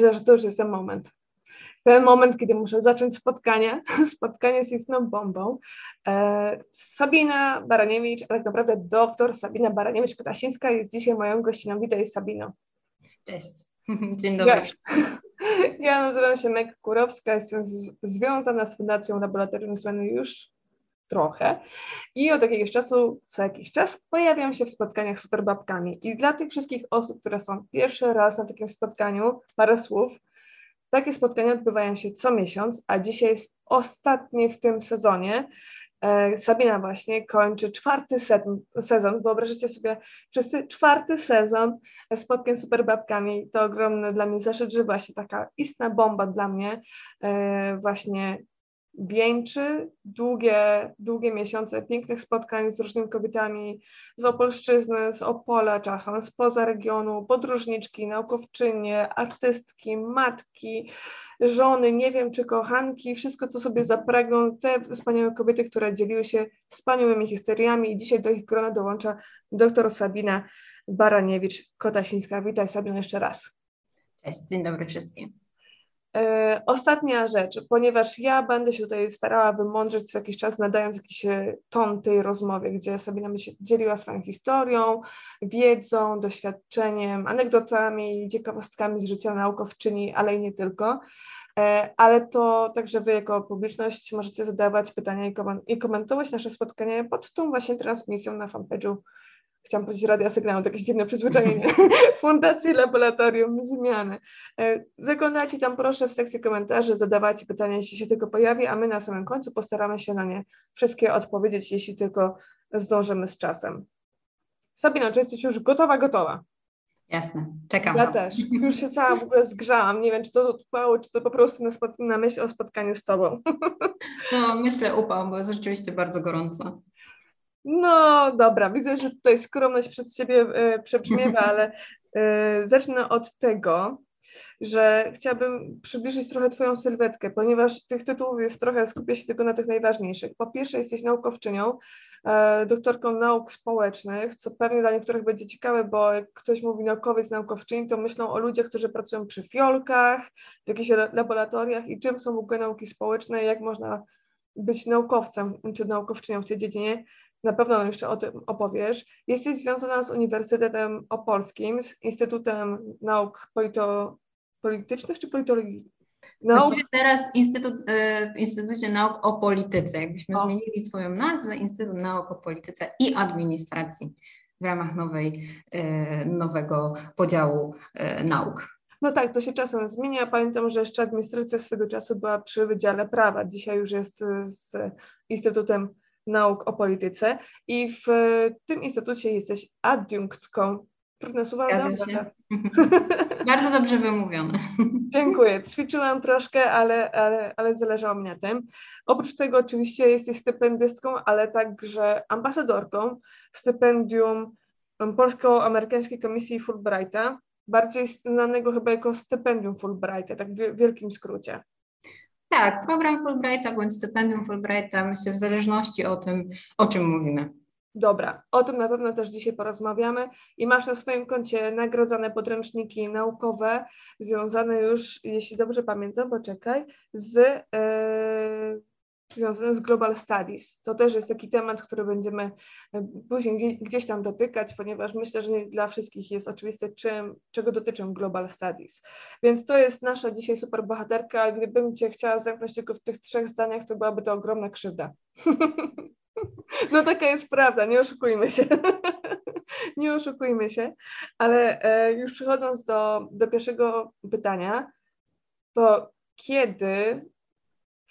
myślę, że to już jest ten moment. Ten moment, kiedy muszę zacząć spotkanie, spotkanie z istną bombą. E, Sabina Baraniewicz, a tak naprawdę doktor Sabina Baraniewicz-Pytasińska jest dzisiaj moją gościną. Witaj Sabino. Cześć, dzień dobry. Ja, ja nazywam się Meg Kurowska, jestem z, związana z Fundacją Laboratorium Zmiany już trochę i od jakiegoś czasu, co jakiś czas pojawiam się w spotkaniach z superbabkami i dla tych wszystkich osób, które są pierwszy raz na takim spotkaniu, parę słów, takie spotkania odbywają się co miesiąc, a dzisiaj jest ostatni w tym sezonie. E, Sabina właśnie kończy czwarty sezon. Wyobraźcie sobie wszyscy czwarty sezon spotkań z superbabkami. To ogromny dla mnie zaszczyt, że właśnie taka istna bomba dla mnie e, właśnie wieńczy długie, długie miesiące pięknych spotkań z różnymi kobietami z Opolszczyzny, z Opola, czasem spoza regionu, podróżniczki, naukowczynie, artystki, matki, żony, nie wiem czy kochanki, wszystko co sobie zapragną, te wspaniałe kobiety, które dzieliły się wspaniałymi historiami i dzisiaj do ich grona dołącza dr Sabina Baraniewicz-Kotasińska. Witaj Sabina jeszcze raz. Cześć, dzień dobry wszystkim. E, ostatnia rzecz, ponieważ ja będę się tutaj starała wymądrzeć co jakiś czas, nadając jakiś e, ton tej rozmowie, gdzie Sabina się dzieliła swoją historią, wiedzą, doświadczeniem, anegdotami, ciekawostkami z życia naukowczyni, ale i nie tylko. E, ale to także Wy jako publiczność możecie zadawać pytania i komentować nasze spotkanie pod tą właśnie transmisją na fanpage'u chciałam powiedzieć Radia Sygnał, to jakieś dziwne przyzwyczajenie, Fundacji Laboratorium Zmiany. E, zaglądajcie tam proszę w sekcji komentarzy, zadawajcie pytania, jeśli się tylko pojawi, a my na samym końcu postaramy się na nie wszystkie odpowiedzieć, jeśli tylko zdążymy z czasem. Sabina, czy jesteś już gotowa, gotowa? Jasne, czekam. Ja też. Już się cała w ogóle zgrzałam. Nie wiem, czy to trwało, czy to po prostu na, na myśl o spotkaniu z Tobą. No, myślę upał, bo jest rzeczywiście bardzo gorąco. No dobra, widzę, że tutaj skromność przez Ciebie e, przebrzmiewa, ale e, zacznę od tego, że chciałabym przybliżyć trochę Twoją sylwetkę, ponieważ tych tytułów jest trochę, skupię się tylko na tych najważniejszych. Po pierwsze, jesteś naukowczynią, e, doktorką nauk społecznych, co pewnie dla niektórych będzie ciekawe, bo jak ktoś mówi naukowiec, naukowczyni, to myślą o ludziach, którzy pracują przy fiolkach, w jakichś laboratoriach i czym są w ogóle nauki społeczne, jak można być naukowcem czy naukowczynią w tej dziedzinie na pewno jeszcze o tym opowiesz. Jesteś związana z Uniwersytetem Opolskim, z Instytutem Nauk Polito, Politycznych czy Politologii? Nauk? teraz Instytut, e, w Instytucie Nauk o Polityce. Jakbyśmy o. zmienili swoją nazwę, Instytut Nauk o Polityce i Administracji w ramach nowej, e, nowego podziału e, nauk. No tak, to się czasem zmienia. Pamiętam, że jeszcze administracja swego czasu była przy Wydziale Prawa. Dzisiaj już jest z Instytutem nauk o polityce i w tym instytucie jesteś adiunktką. Trudne słowa, Bardzo dobrze wymówione. Dziękuję. Ćwiczyłam troszkę, ale, ale, ale zależało mi na tym. Oprócz tego oczywiście jesteś stypendystką, ale także ambasadorką stypendium Polsko-Amerykańskiej Komisji Fulbrighta, bardziej znanego chyba jako stypendium Fulbrighta, tak w wielkim skrócie. Tak, program Fulbrighta bądź stypendium Fulbrighta, myślę, w zależności o tym, o czym mówimy. Dobra, o tym na pewno też dzisiaj porozmawiamy i masz na swoim koncie nagrodzone podręczniki naukowe związane już, jeśli dobrze pamiętam, poczekaj, z yy, związane z Global Studies. To też jest taki temat, który będziemy e, później gdzieś tam dotykać, ponieważ myślę, że nie dla wszystkich jest oczywiste, czym, czego dotyczą Global Studies. Więc to jest nasza dzisiaj super bohaterka, gdybym Cię chciała zamknąć tylko w tych trzech zdaniach, to byłaby to ogromna krzywda. No taka jest prawda, nie oszukujmy się. Nie oszukujmy się, ale e, już przechodząc do, do pierwszego pytania, to kiedy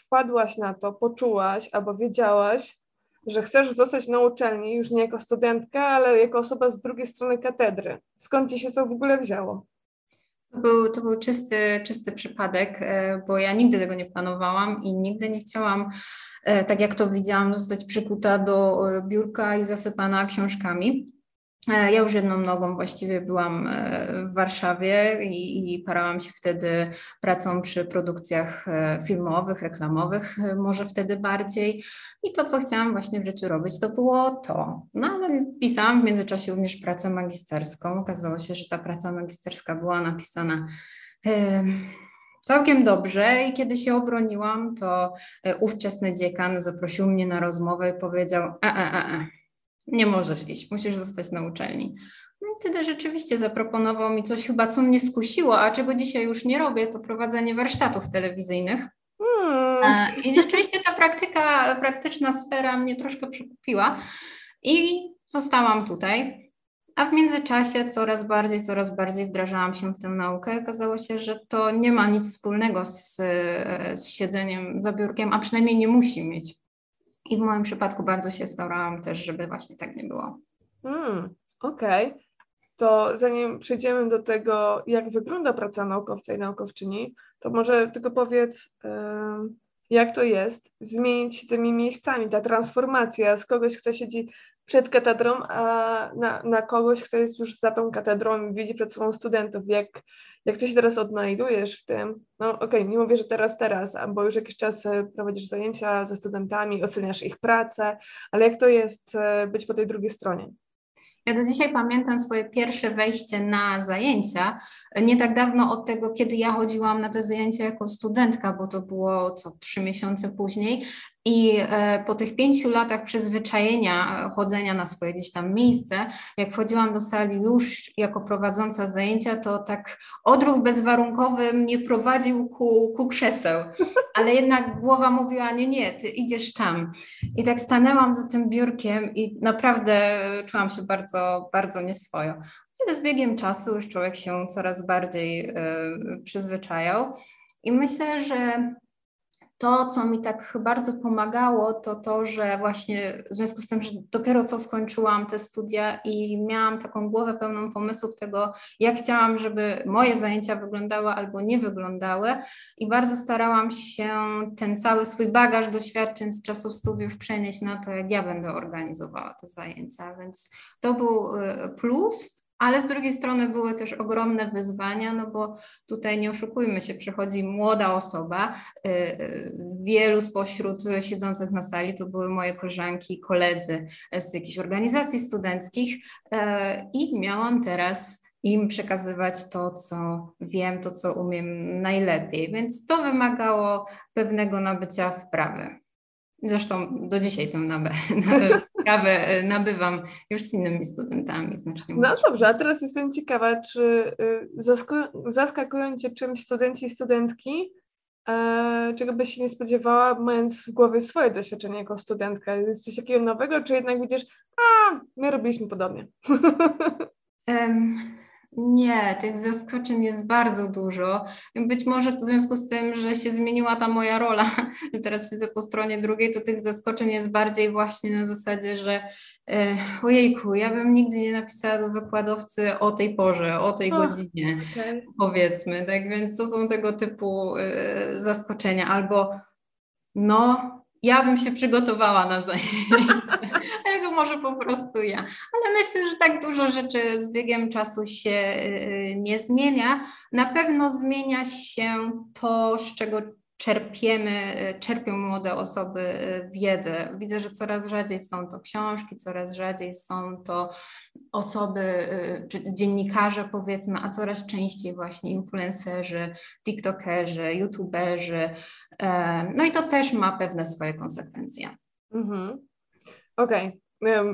wpadłaś na to, poczułaś albo wiedziałaś, że chcesz zostać na uczelni już nie jako studentka, ale jako osoba z drugiej strony katedry. Skąd ci się to w ogóle wzięło? To był, to był czysty, czysty przypadek, e, bo ja nigdy tego nie planowałam i nigdy nie chciałam, e, tak jak to widziałam, zostać przykuta do e, biurka i zasypana książkami. E, ja już jedną nogą właściwie byłam e, w Warszawie i, i parałam się wtedy pracą przy produkcjach e, filmowych, reklamowych, może wtedy bardziej. I to, co chciałam właśnie w życiu robić, to było to. No ale pisałam w międzyczasie również pracę magisterską. Okazało się, że ta praca magisterska była napisana Całkiem dobrze i kiedy się obroniłam, to ówczesny dziekan zaprosił mnie na rozmowę i powiedział: e, e, e, e, nie możesz iść, musisz zostać na uczelni. No i wtedy rzeczywiście zaproponował mi coś chyba, co mnie skusiło, a czego dzisiaj już nie robię, to prowadzenie warsztatów telewizyjnych. Hmm. I rzeczywiście ta praktyka, praktyczna sfera mnie troszkę przekupiła i zostałam tutaj. A w międzyczasie coraz bardziej, coraz bardziej wdrażałam się w tę naukę. Okazało się, że to nie ma nic wspólnego z, z siedzeniem za biurkiem, a przynajmniej nie musi mieć. I w moim przypadku bardzo się starałam też, żeby właśnie tak nie było. Hmm, Okej. Okay. To zanim przejdziemy do tego, jak wygląda praca naukowca i naukowczyni, to może tylko powiedz, jak to jest zmienić się tymi miejscami, ta transformacja z kogoś, kto siedzi przed katedrą, a na, na kogoś, kto jest już za tą katedrą i widzi przed sobą studentów. Jak, jak ty się teraz odnajdujesz w tym? No okej, okay, nie mówię, że teraz, teraz, bo już jakiś czas e, prowadzisz zajęcia ze studentami, oceniasz ich pracę, ale jak to jest e, być po tej drugiej stronie? Ja do dzisiaj pamiętam swoje pierwsze wejście na zajęcia. Nie tak dawno od tego, kiedy ja chodziłam na te zajęcia jako studentka, bo to było co trzy miesiące później. I e, po tych pięciu latach przyzwyczajenia e, chodzenia na swoje gdzieś tam miejsce, jak wchodziłam do sali już jako prowadząca zajęcia, to tak odruch bezwarunkowy mnie prowadził ku, ku krzeseł, ale jednak głowa mówiła, nie, nie, ty idziesz tam. I tak stanęłam za tym biurkiem i naprawdę czułam się bardzo, bardzo nieswojo. Ale z biegiem czasu już człowiek się coraz bardziej y, przyzwyczajał. I myślę, że to, co mi tak bardzo pomagało, to to, że właśnie w związku z tym, że dopiero co skończyłam te studia i miałam taką głowę pełną pomysłów tego, jak chciałam, żeby moje zajęcia wyglądały albo nie wyglądały i bardzo starałam się ten cały swój bagaż doświadczeń z czasów studiów przenieść na to, jak ja będę organizowała te zajęcia, więc to był y, plus. Ale z drugiej strony były też ogromne wyzwania, no bo tutaj nie oszukujmy się, przychodzi młoda osoba. Y, y, wielu spośród siedzących na sali to były moje koleżanki, koledzy z jakichś organizacji studenckich y, i miałam teraz im przekazywać to, co wiem, to, co umiem najlepiej. Więc to wymagało pewnego nabycia wprawy. Zresztą do dzisiaj tę kawę e, nabywam już z innymi studentami znacznie. No dobrze, a teraz jestem ciekawa, czy y, zaskakują Cię czymś studenci i studentki, e, czego byś się nie spodziewała, mając w głowie swoje doświadczenie jako studentka? Jest coś takiego nowego, czy jednak widzisz, a my robiliśmy podobnie? Um, Nie, tych zaskoczeń jest bardzo dużo. Być może w związku z tym, że się zmieniła ta moja rola, że teraz siedzę po stronie drugiej, to tych zaskoczeń jest bardziej właśnie na zasadzie, że e, ojejku, ja bym nigdy nie napisała do wykładowcy o tej porze, o tej godzinie, okay. powiedzmy. Tak więc to są tego typu e, zaskoczenia. Albo no, ja bym się przygotowała na zajęcia, ale to może po prostu ja. Ale myślę, że tak dużo rzeczy z biegiem czasu się y, nie zmienia. Na pewno zmienia się to, z czego czerpiemy, czerpią młode osoby y, wiedzę. Widzę, że coraz rzadziej są to książki, coraz rzadziej są to osoby, y, czy dziennikarze powiedzmy, a coraz częściej właśnie influencerzy, tiktokerzy, youtuberzy. E, no i to też ma pewne swoje konsekwencje. Mhm. Okej. Okay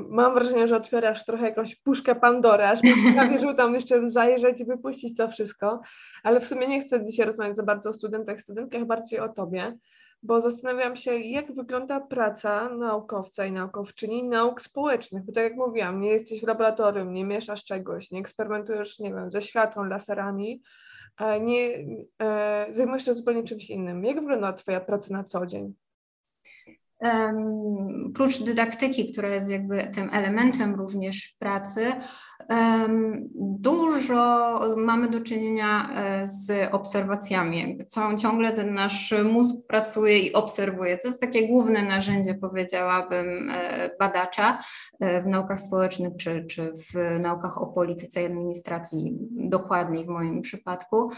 mam wrażenie, że otwierasz trochę jakąś puszkę Pandora, aż prawie, żeby tam jeszcze zajrzeć i wypuścić to wszystko, ale w sumie nie chcę dzisiaj rozmawiać za bardzo o studentach studentkach, bardziej o Tobie, bo zastanawiam się, jak wygląda praca naukowca i naukowczyni nauk społecznych, bo tak jak mówiłam, nie jesteś w laboratorium, nie mieszasz czegoś, nie eksperymentujesz, nie wiem, ze światłem, laserami, nie, e, zajmujesz się zupełnie czymś innym. Jak wygląda Twoja praca na co dzień? Um, prócz dydaktyki, która jest jakby tym elementem również pracy, dużo mamy do czynienia e, z obserwacjami. Jakby ciągle ten nasz mózg pracuje i obserwuje. To jest takie główne narzędzie, powiedziałabym, e, badacza e, w naukach społecznych czy, czy w naukach o polityce i administracji, dokładniej w moim przypadku,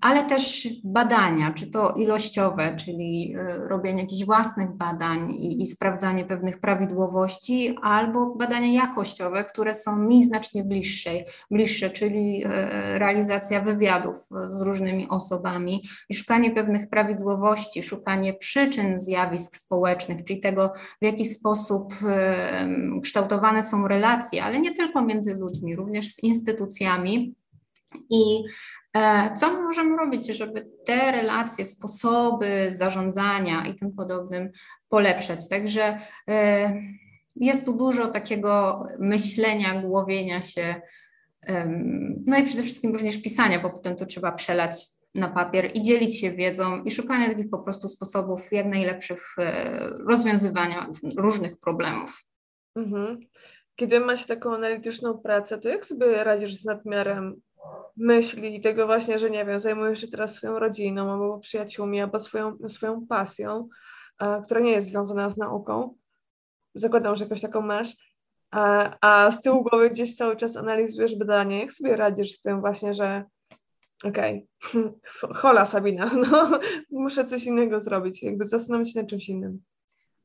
ale też badania, czy to ilościowe, czyli robienie jakichś własnych badań i, i sprawdzanie pewnych prawidłowości, albo badania jakościowe, które są mi znacznie bliższe, bliższe czyli realizacja wywiadów z różnymi osobami i szukanie pewnych prawidłowości, szukanie przyczyn zjawisk społecznych, czyli tego, w jaki sposób kształtowane są relacje, ale nie tylko między ludźmi, również z instytucjami. I e, co my możemy robić, żeby te relacje, sposoby zarządzania i tym podobnym polepszać? Także e, jest tu dużo takiego myślenia, głowienia się, no i przede wszystkim również pisania, bo potem to trzeba przelać na papier i dzielić się wiedzą i szukania takich po prostu sposobów jak najlepszych e, rozwiązywania różnych problemów. Mhm. Kiedy ma się taką analityczną pracę, to jak sobie radzisz z nadmiarem myśli i tego właśnie, że nie wiem, zajmujesz się teraz swoją rodziną albo przyjaciółmi, albo swoją, swoją pasją, która nie jest związana z nauką. Zakładam, że jakoś taką masz. A, a z tyłu głowy gdzieś cały czas analizujesz badanie. Jak sobie radzisz z tym właśnie, że okej, okay, hola Sabina, no, muszę coś innego zrobić, jakby zastanowić się nad czymś innym.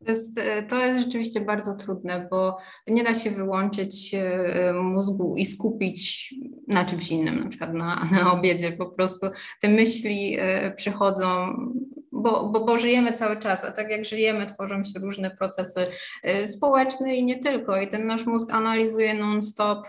To jest, to jest rzeczywiście bardzo trudne, bo nie da się wyłączyć e, mózgu i skupić na czymś innym, na przykład na, na obiedzie. Po prostu te myśli e, przychodzą bo, bo, bo żyjemy cały czas, a tak jak żyjemy, tworzą się różne procesy społeczne i nie tylko. I ten nasz mózg analizuje non-stop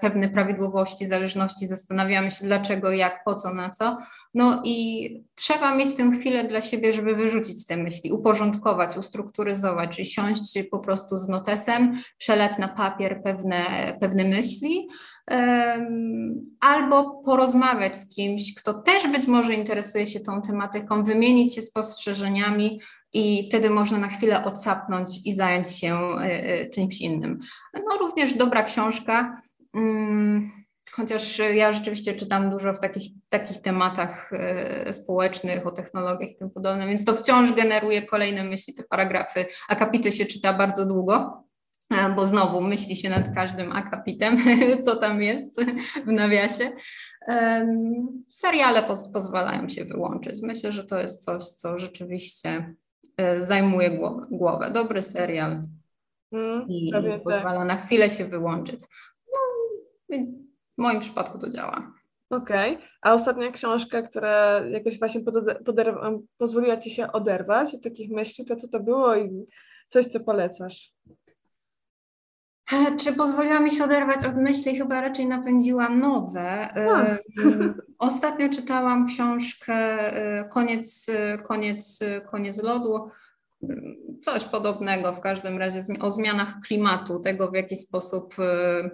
pewne prawidłowości, zależności, zastanawiamy się dlaczego, jak, po co, na co. No i trzeba mieć tę chwilę dla siebie, żeby wyrzucić te myśli, uporządkować, ustrukturyzować, czyli siąść po prostu z notesem, przelać na papier pewne, pewne myśli, albo porozmawiać z kimś, kto też być może interesuje się tą tematyką, wymienić się spostrzeżeniami i wtedy można na chwilę odsapnąć i zająć się e, e, czymś innym. No również dobra książka, mm, chociaż ja rzeczywiście czytam dużo w takich, takich tematach e, społecznych, o technologiach i tym podobnym, więc to wciąż generuje kolejne myśli, te paragrafy, akapity się czyta bardzo długo, bo znowu myśli się nad każdym akapitem, co tam jest w nawiasie. Seriale poz pozwalają się wyłączyć. Myślę, że to jest coś, co rzeczywiście e, zajmuje głowę. głowę. Dobry serial i, i pozwala tak. na chwilę się wyłączyć. No, w moim przypadku to działa. Okej, okay. a ostatnia książka, która jakoś właśnie pozwoliła Ci się oderwać od takich myśli, to co to było i coś, co polecasz? Czy pozwoliła mi się oderwać od myśli? Chyba raczej napędziła nowe. Ostatnio czytałam książkę e, Koniec, koniec, koniec lodu. Coś podobnego w każdym razie o zmianach klimatu, tego w jaki sposób e,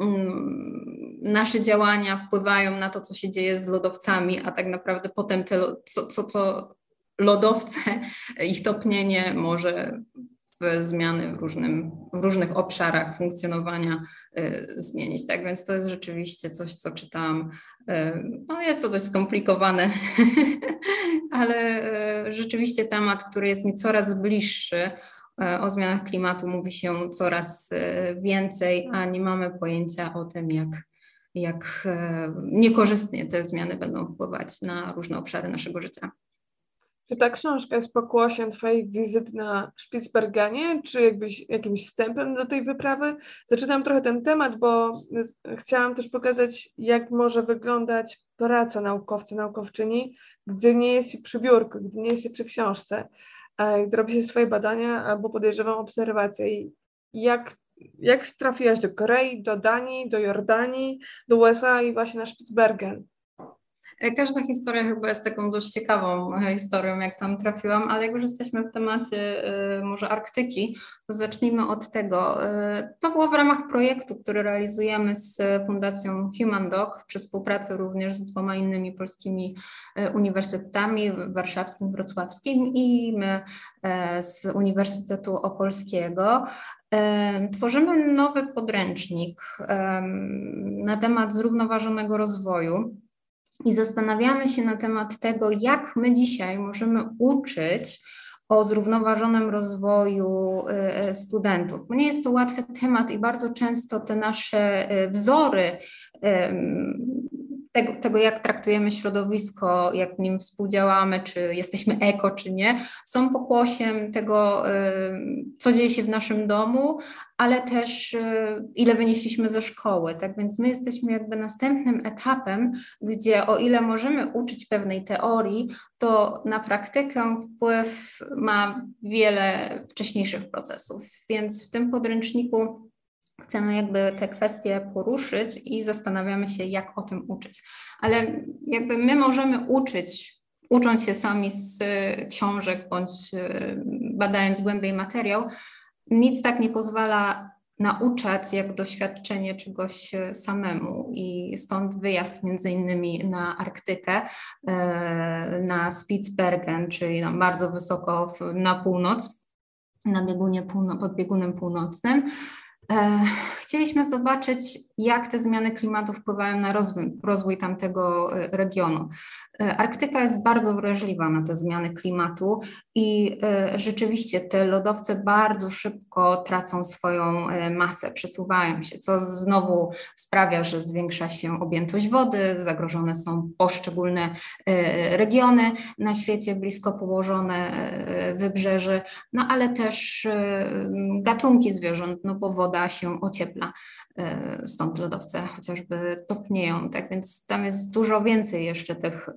mm, nasze działania wpływają na to, co się dzieje z lodowcami, a tak naprawdę potem te, co, co, co lodowce, ich topnienie może zmiany w, różnym, w różnych obszarach funkcjonowania y, zmienić. Tak więc to jest rzeczywiście coś, co czytałam. Y, no jest to dość skomplikowane, ale y, rzeczywiście temat, który jest mi coraz bliższy, o zmianach klimatu mówi się coraz więcej, a nie mamy pojęcia o tym, jak, jak niekorzystnie te zmiany będą wpływać na różne obszary naszego życia. Czy ta książka jest pokłosiem Twojej wizyty na Spitsbergenie, czy jakbyś, jakimś wstępem do tej wyprawy? Zaczynam trochę ten temat, bo chciałam też pokazać, jak może wyglądać praca naukowca, naukowczyni, gdy nie jest przy biurku, gdy nie jest przy książce, gdy robi się swoje badania albo podejrzewam obserwacje. I jak, jak trafiłaś do Korei, do Danii, do Jordanii, do USA i właśnie na Spitsbergen? E, każda historia chyba jest taką dość ciekawą e, historią, jak tam trafiłam, ale jak już jesteśmy w temacie e, może Arktyki, to zacznijmy od tego. To było w ramach projektu, który realizujemy z Fundacją Human Dog przy współpracy również z dwoma innymi polskimi uniwersytetami, warszawskim, wrocławskim i my z Uniwersytetu Opolskiego. Tworzymy nowy podręcznik na temat zrównoważonego rozwoju i zastanawiamy się na temat tego, jak my dzisiaj możemy uczyć o zrównoważonym rozwoju y, studentów. Nie jest to łatwy temat i bardzo często te nasze y, wzory tego, tego, jak traktujemy środowisko, jak nim współdziałamy, czy jesteśmy eko, czy nie, są pokłosiem tego, co dzieje się w naszym domu, ale też ile wynieśliśmy ze szkoły. Tak więc my jesteśmy jakby następnym etapem, gdzie o ile możemy uczyć pewnej teorii, to na praktykę wpływ ma wiele wcześniejszych procesów. Więc w tym podręczniku chcemy jakby te kwestie poruszyć i zastanawiamy się, jak o tym uczyć. Ale jakby my możemy uczyć, ucząc się sami z książek bądź e, badając głębiej materiał, nic tak nie pozwala nauczać jak doświadczenie czegoś e, samemu i stąd wyjazd między innymi na Arktykę, na Spitsbergen, czyli tam bardzo wysoko na północ, na biegunie pod biegunem północnym, chcieliśmy zobaczyć, jak te zmiany klimatu wpływają na rozwój, rozwój tamtego e, regionu. E, Arktyka jest bardzo wrażliwa na te zmiany klimatu i rzeczywiście te lodowce bardzo szybko tracą swoją masę, przesuwają się, co znowu sprawia, że zwiększa się objętość wody, zagrożone są poszczególne regiony na świecie, blisko położone wybrzeże, no ale też gatunki zwierząt, no bo woda się ociepla, e, stąd lodowce chociażby topnieją, tak więc tam jest dużo więcej jeszcze tych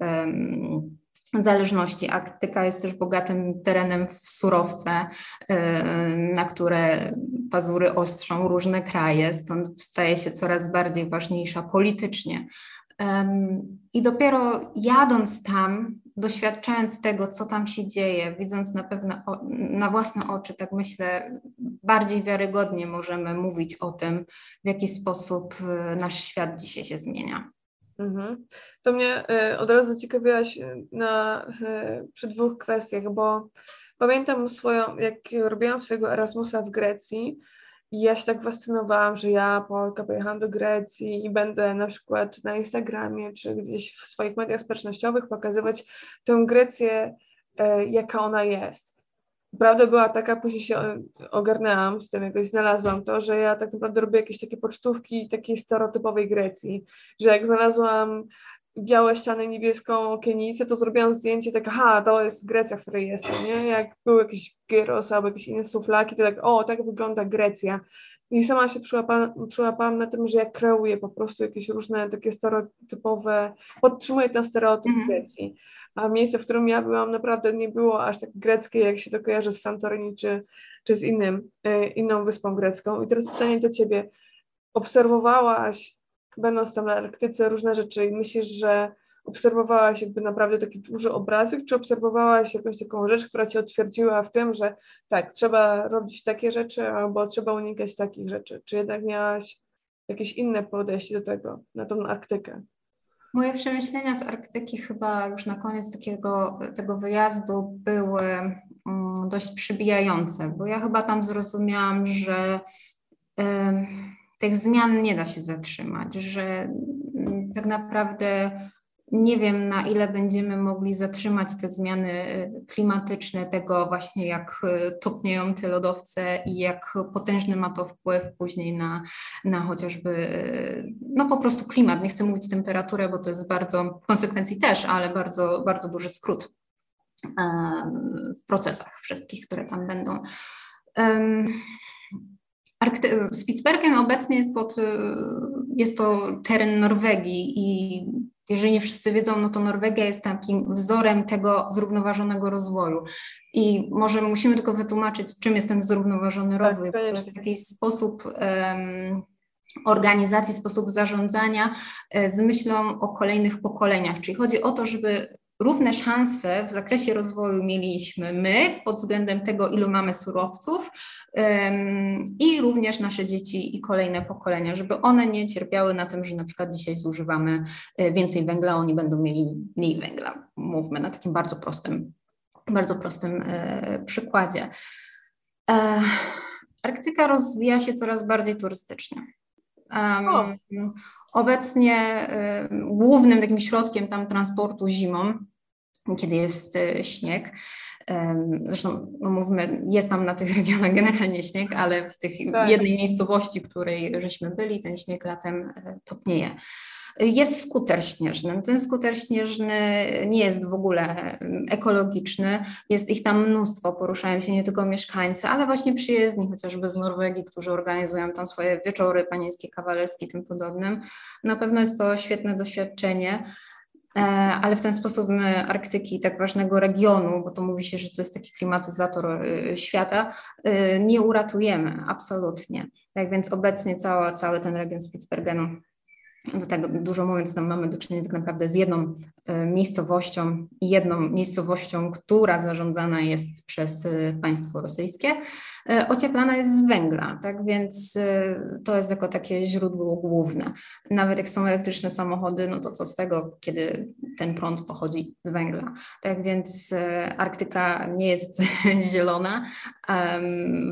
zależności. Arktyka jest też bogatym terenem w surowce, na które pazury ostrzą różne kraje, stąd staje się coraz bardziej ważniejsza politycznie. I dopiero jadąc tam, doświadczając tego, co tam się dzieje, widząc na pewno na własne oczy, tak myślę, bardziej wiarygodnie możemy mówić o tym, w jaki sposób y, nasz świat dzisiaj się zmienia. Mhm. To mnie y, od razu ciekawiłaś y, na, przy dwóch kwestiach, bo pamiętam swoją, jak robiłam swojego Erasmusa w Grecji, i ja się tak fascynowałam, że ja, Polka, pojechałam do Grecji i będę na przykład na Instagramie czy gdzieś w swoich mediach społecznościowych pokazywać tę Grecję, e, jaka ona jest. Prawda była taka, później się ogarnęłam z tym, jakoś znalazłam to, że ja tak naprawdę robię jakieś takie pocztówki takiej stereotypowej Grecji, że jak znalazłam białe ściany, niebieską okienicę, to zrobiłam zdjęcie, tak, aha, to jest Grecja, w której jestem, nie? Jak były jakieś gyros albo jakieś inne suflaki, to tak, o, tak wygląda Grecja. I sama się przyłapałam, przyłapałam na tym, że ja kreuję po prostu jakieś różne takie stereotypowe, podtrzymuję ten stereotyp mm. Grecji. A miejsce, w którym ja byłam, naprawdę nie było aż tak greckie, jak się to kojarzy z Santorini czy, czy z innym, e, inną wyspą grecką. I teraz pytanie do Ciebie. Obserwowałaś będąc tam na Arktyce, różne rzeczy i myślisz, że obserwowałaś jakby naprawdę taki duży obrazek, czy obserwowałaś jakąś taką rzecz, która cię otwierdziła w tym, że tak, trzeba robić takie rzeczy, albo trzeba unikać takich rzeczy, czy jednak miałaś jakieś inne podejście do tego, na tą Arktykę? Moje przemyślenia z Arktyki chyba już na koniec takiego, tego wyjazdu były um, dość przybijające, bo ja chyba tam zrozumiałam, że um, tych zmian nie da się zatrzymać, że mm, tak naprawdę nie wiem, na ile będziemy mogli zatrzymać te zmiany y, klimatyczne, tego właśnie jak y, topnieją te lodowce i jak potężny ma to wpływ później na, na chociażby, y, no po prostu klimat. Nie chcę mówić temperaturę, bo to jest bardzo, w konsekwencji też, ale bardzo, bardzo duży skrót w procesach wszystkich, które tam będą. Arkty Spitsbergen obecnie jest, pod, y, jest to teren Norwegii i jeżeli nie wszyscy wiedzą, no to Norwegia jest takim wzorem tego zrównoważonego rozwoju. I może musimy tylko wytłumaczyć, czym jest ten zrównoważony tak, rozwój. to jest taki sposób um, organizacji, sposób zarządzania e, z myślą o kolejnych pokoleniach. Czyli chodzi o to, żeby równe szanse w zakresie rozwoju mieliśmy my pod względem tego, ilu mamy surowców i również nasze dzieci i kolejne pokolenia, żeby one nie cierpiały na tym, że na przykład dzisiaj zużywamy e, więcej węgla, oni będą mieli mniej węgla. Mówmy na takim bardzo prostym, bardzo prostym e, przykładzie. E, Arktyka rozwija się coraz bardziej turystycznie. Um, obecnie y, głównym takim środkiem tam transportu zimą kiedy jest śnieg. Zresztą no mówmy, jest tam na tych regionach generalnie śnieg, ale w tych tak. jednej miejscowości, w której żeśmy byli, ten śnieg latem topnieje. Jest skuter śnieżny. Ten skuter śnieżny nie jest w ogóle ekologiczny. Jest ich tam mnóstwo, poruszają się nie tylko mieszkańcy, ale właśnie przyjezdni, chociażby z Norwegii, którzy organizują tam swoje wieczory panieńskie, kawalerskie i tym podobnym. Na pewno jest to świetne doświadczenie e, ale w ten sposób my Arktyki, tak ważnego regionu, bo to mówi się, że to jest taki klimatyzator e, świata, e, nie uratujemy absolutnie. Tak więc obecnie cały, cały ten region Spitsbergenu do tego dużo mówiąc, tam mamy do czynienia tak naprawdę z jedną miejscowością i jedną miejscowością, która zarządzana jest przez e, państwo rosyjskie, e, ocieplana jest z węgla, tak więc to jest jako takie źródło główne. Nawet jak są elektryczne samochody, no to co z tego, kiedy ten prąd pochodzi z węgla. Tak więc Arktyka nie jest zielona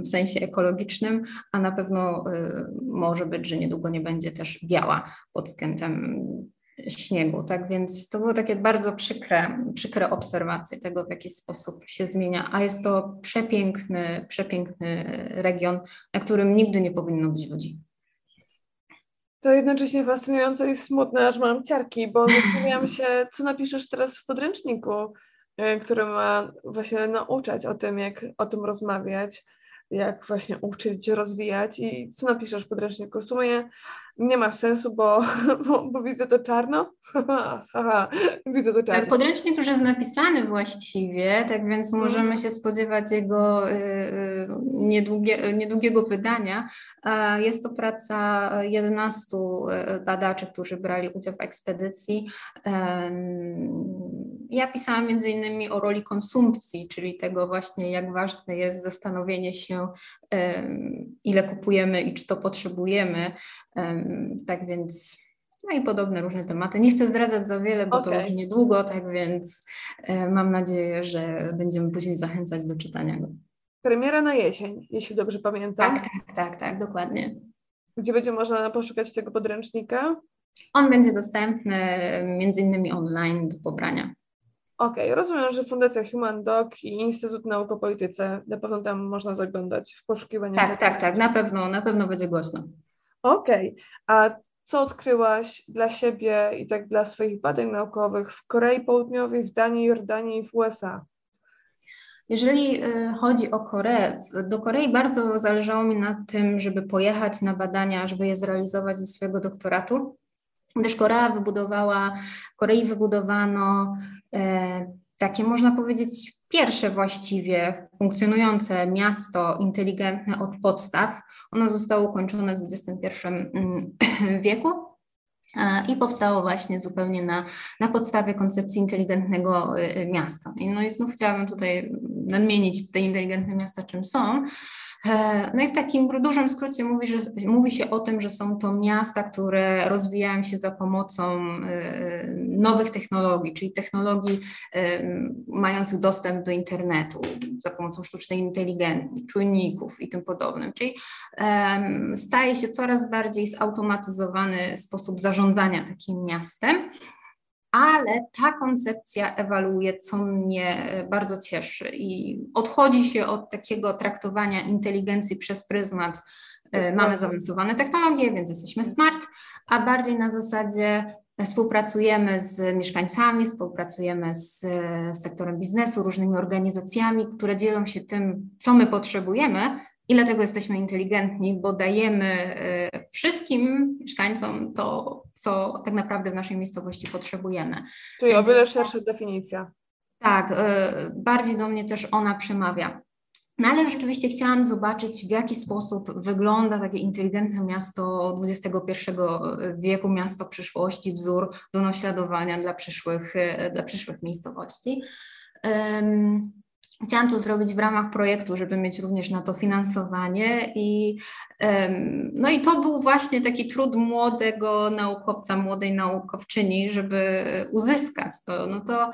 w sensie ekologicznym, a na pewno może być, że niedługo nie będzie też biała pod względem śniegu. Tak więc to były takie bardzo przykre, przykre obserwacje tego, w jaki sposób się zmienia, a jest to przepiękny, przepiękny region, na którym nigdy nie powinno być ludzi. To jednocześnie fascynujące i smutne, aż mam ciarki, bo zastanawiam się, co napiszesz teraz w podręczniku, e, który ma właśnie nauczać o tym, jak o tym rozmawiać, jak właśnie uczyć, rozwijać i co napiszesz w podręczniku. W sumie nie ma sensu, bo, bo, bo widzę to czarno. widzę to czarno. Podręcznik już jest napisany właściwie, tak więc mhm. możemy się spodziewać jego y, y, niedługie, niedługiego wydania. Jest to praca 11 y, badaczy, którzy brali udział w ekspedycji. Ja pisałam między innymi o roli konsumpcji, czyli tego właśnie, jak ważne jest zastanowienie się, ile kupujemy i czy to potrzebujemy. Tak więc no i podobne różne tematy. Nie chcę zdradzać za wiele, bo okay. to już niedługo, tak więc e, mam nadzieję, że będziemy później zachęcać do czytania go. Premiera na jesień, jeśli dobrze pamiętam. Tak, tak, tak, tak, dokładnie. Gdzie będzie można poszukać tego podręcznika? On będzie dostępny między innymi online do pobrania. Okej, okay, rozumiem, że Fundacja Human Doc i Instytut Nauk o Polityce, na pewno tam można zaglądać w poszukiwaniu. Tak, tak, tak, na pewno, na pewno będzie głośno. Okej, okay. a co odkryłaś dla siebie i tak dla swoich badań naukowych w Korei Południowej, w Danii, Jordanii i w USA? Jeżeli y, chodzi o Koreę, do Korei bardzo zależało mi na tym, żeby pojechać na badania, żeby je zrealizować ze swojego doktoratu, gdyż Korea wybudowała, w Korei wybudowano e, takie można powiedzieć pierwsze właściwie funkcjonujące miasto inteligentne od podstaw. Ono zostało ukończone w XXI mm, wieku i powstało właśnie zupełnie na, na podstawie koncepcji inteligentnego y, miasta. No i znów chciałabym tutaj nadmienić te inteligentne miasta, czym są. E, no i w takim dużym skrócie mówi, że, mówi się o tym, że są to miasta, które rozwijają się za pomocą e, nowych technologii, czyli technologii e, mających dostęp do internetu, za pomocą sztucznej inteligencji, czujników i tym podobnym. Czyli staje się coraz bardziej zautomatyzowany sposób zarządzania takim miastem ale ta koncepcja ewaluuje, co mnie e, bardzo cieszy i odchodzi się od takiego traktowania inteligencji przez pryzmat e, mamy zaawansowane technologie, więc jesteśmy smart, a bardziej na zasadzie Współpracujemy z mieszkańcami, współpracujemy z, z sektorem biznesu, różnymi organizacjami, które dzielą się tym, co my potrzebujemy, i dlatego jesteśmy inteligentni, bo dajemy e, wszystkim mieszkańcom to, co tak naprawdę w naszej miejscowości potrzebujemy. Czyli Więc, o wiele szersza definicja. Tak, e, bardziej do mnie też ona przemawia. No ale rzeczywiście chciałam zobaczyć, w jaki sposób wygląda takie inteligentne miasto XXI wieku, miasto przyszłości, wzór do naśladowania dla przyszłych, e, dla przyszłych miejscowości. Chciałam to zrobić w ramach projektu, żeby mieć również na to finansowanie i no i to był właśnie taki trud młodego naukowca, młodej naukowczyni, żeby uzyskać to. No to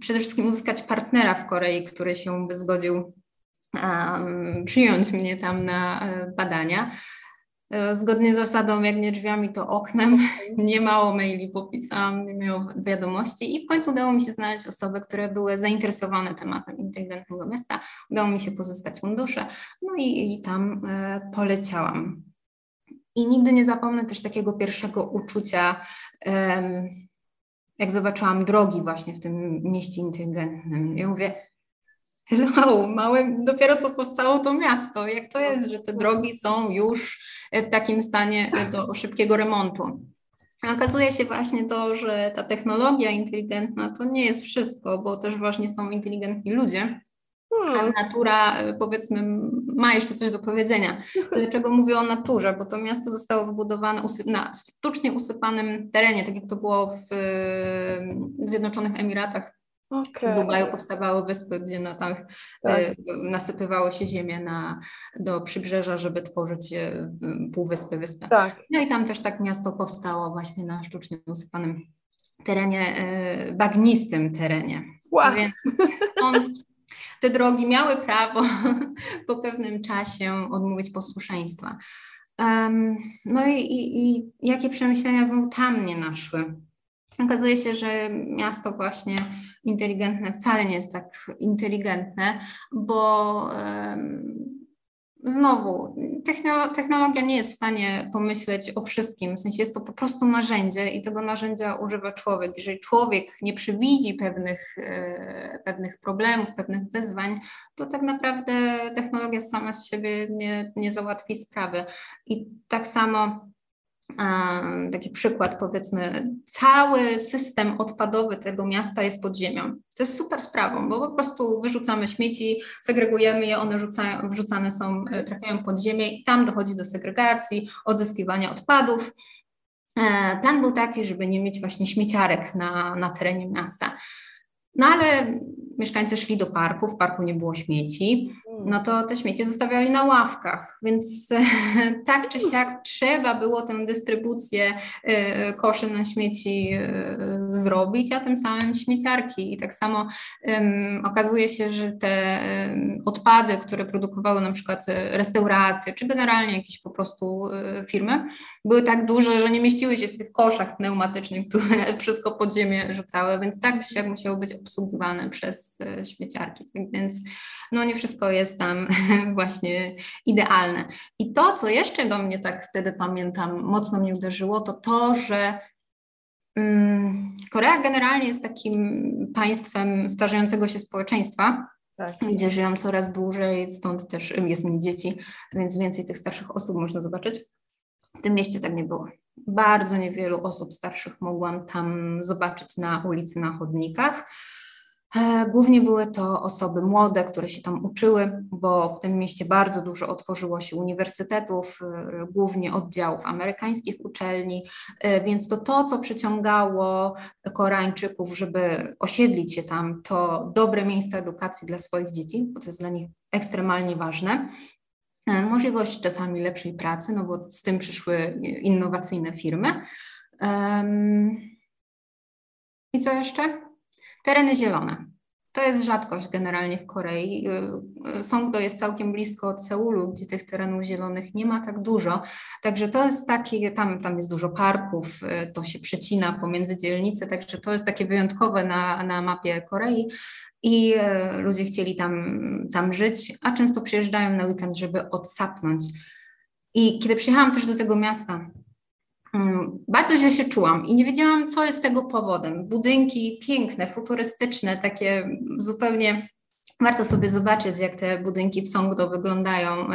przede wszystkim uzyskać partnera w Korei, który się by zgodził um, przyjąć mnie tam na e, badania. E, zgodnie z zasadą, jak nie drzwiami, to oknem. Nie mało maili popisałam, nie miało wiadomości i w końcu udało mi się znaleźć osoby, które były zainteresowane tematem inteligentnego miasta. Udało mi się pozyskać fundusze, no i, i tam e, poleciałam. I nigdy nie zapomnę też takiego pierwszego uczucia, e, jak zobaczyłam drogi właśnie w tym mieście inteligentnym. Ja mówię, hello, małe, dopiero co powstało to miasto. Jak to jest, że te drogi są już w takim stanie do szybkiego remontu? Okazuje się właśnie to, że ta technologia inteligentna to nie jest wszystko, bo też właśnie są inteligentni ludzie. Hmm. A natura, powiedzmy, ma jeszcze coś do powiedzenia. Dlaczego mówię o naturze? Bo to miasto zostało wybudowane na sztucznie usypanym terenie, tak jak to było w Zjednoczonych Emiratach Okay. W Dubaju powstawały wyspy, gdzie na tam tak. y, nasypywało się ziemię na, do przybrzeża, żeby tworzyć y, półwyspy, wyspę. Tak. No i tam też tak miasto powstało właśnie na sztucznie usypanym terenie, y, bagnistym terenie. Wow. Więc stąd te drogi miały prawo po pewnym czasie odmówić posłuszeństwa. Um, no i, i, i jakie przemyślenia znowu tam nie naszły? Okazuje się, że miasto właśnie inteligentne wcale nie jest tak inteligentne, bo znowu technologia nie jest w stanie pomyśleć o wszystkim, w sensie jest to po prostu narzędzie i tego narzędzia używa człowiek. Jeżeli człowiek nie przewidzi pewnych, e, pewnych problemów, pewnych wyzwań, to tak naprawdę technologia sama z siebie nie, nie załatwi sprawy. I tak samo taki przykład, powiedzmy, cały system odpadowy tego miasta jest pod ziemią. To jest super sprawą, bo po prostu wyrzucamy śmieci, segregujemy je, one rzucają, wrzucane są, e, trafiają pod ziemię i tam dochodzi do segregacji, odzyskiwania odpadów. E, plan był taki, żeby nie mieć właśnie śmieciarek na, na terenie miasta. No ale mieszkańcy szli do parku, w parku nie było śmieci, mm. no to te śmieci zostawiali na ławkach, więc tak czy siak trzeba było tę dystrybucję y, koszy na śmieci y, zrobić, a tym samym śmieciarki. I tak samo um, okazuje się, że te odpady, które produkowały na przykład y, restauracje, czy generalnie jakieś po prostu firmy, były tak duże, że nie mieściły się w tych koszach pneumatycznych, które wszystko pod ziemię rzucały, więc tak czy siak musiało być obsługiwane przez e, śmieciarki. Tak więc no nie wszystko jest tam właśnie idealne. I to, co jeszcze do mnie tak wtedy pamiętam, mocno mnie uderzyło, to to, że mm, Korea generalnie jest takim państwem starzejącego się społeczeństwa, tak. gdzie żyją coraz dłużej, stąd też jest mniej dzieci, więc więcej tych starszych osób można zobaczyć. W tym mieście tak nie było. Bardzo niewielu osób starszych mogłam tam zobaczyć na ulicy, na chodnikach. E, głównie były to osoby młode, które się tam uczyły, bo w tym mieście bardzo dużo otworzyło się uniwersytetów, e, głównie oddziałów amerykańskich uczelni, e, więc to to, co przyciągało Koreańczyków, żeby osiedlić się tam, to dobre miejsca edukacji dla swoich dzieci, bo to jest dla nich ekstremalnie ważne. Możliwość czasami lepszej pracy, no bo z tym przyszły innowacyjne firmy. I co jeszcze? Tereny zielone. To jest rzadkość generalnie w Korei. Y, y, Songdo jest całkiem blisko od Seulu, gdzie tych terenów zielonych nie ma tak dużo. Także to jest takie, tam, tam jest dużo parków, y, to się przecina pomiędzy dzielnice, także to jest takie wyjątkowe na, na mapie Korei i ludzie chcieli tam, tam żyć, a często przyjeżdżają na weekend, żeby odsapnąć. I kiedy przyjechałam też do tego miasta, bardzo źle się czułam i nie wiedziałam, co jest tego powodem. Budynki piękne, futurystyczne, takie zupełnie. Warto sobie zobaczyć, jak te budynki w Songdo wyglądają.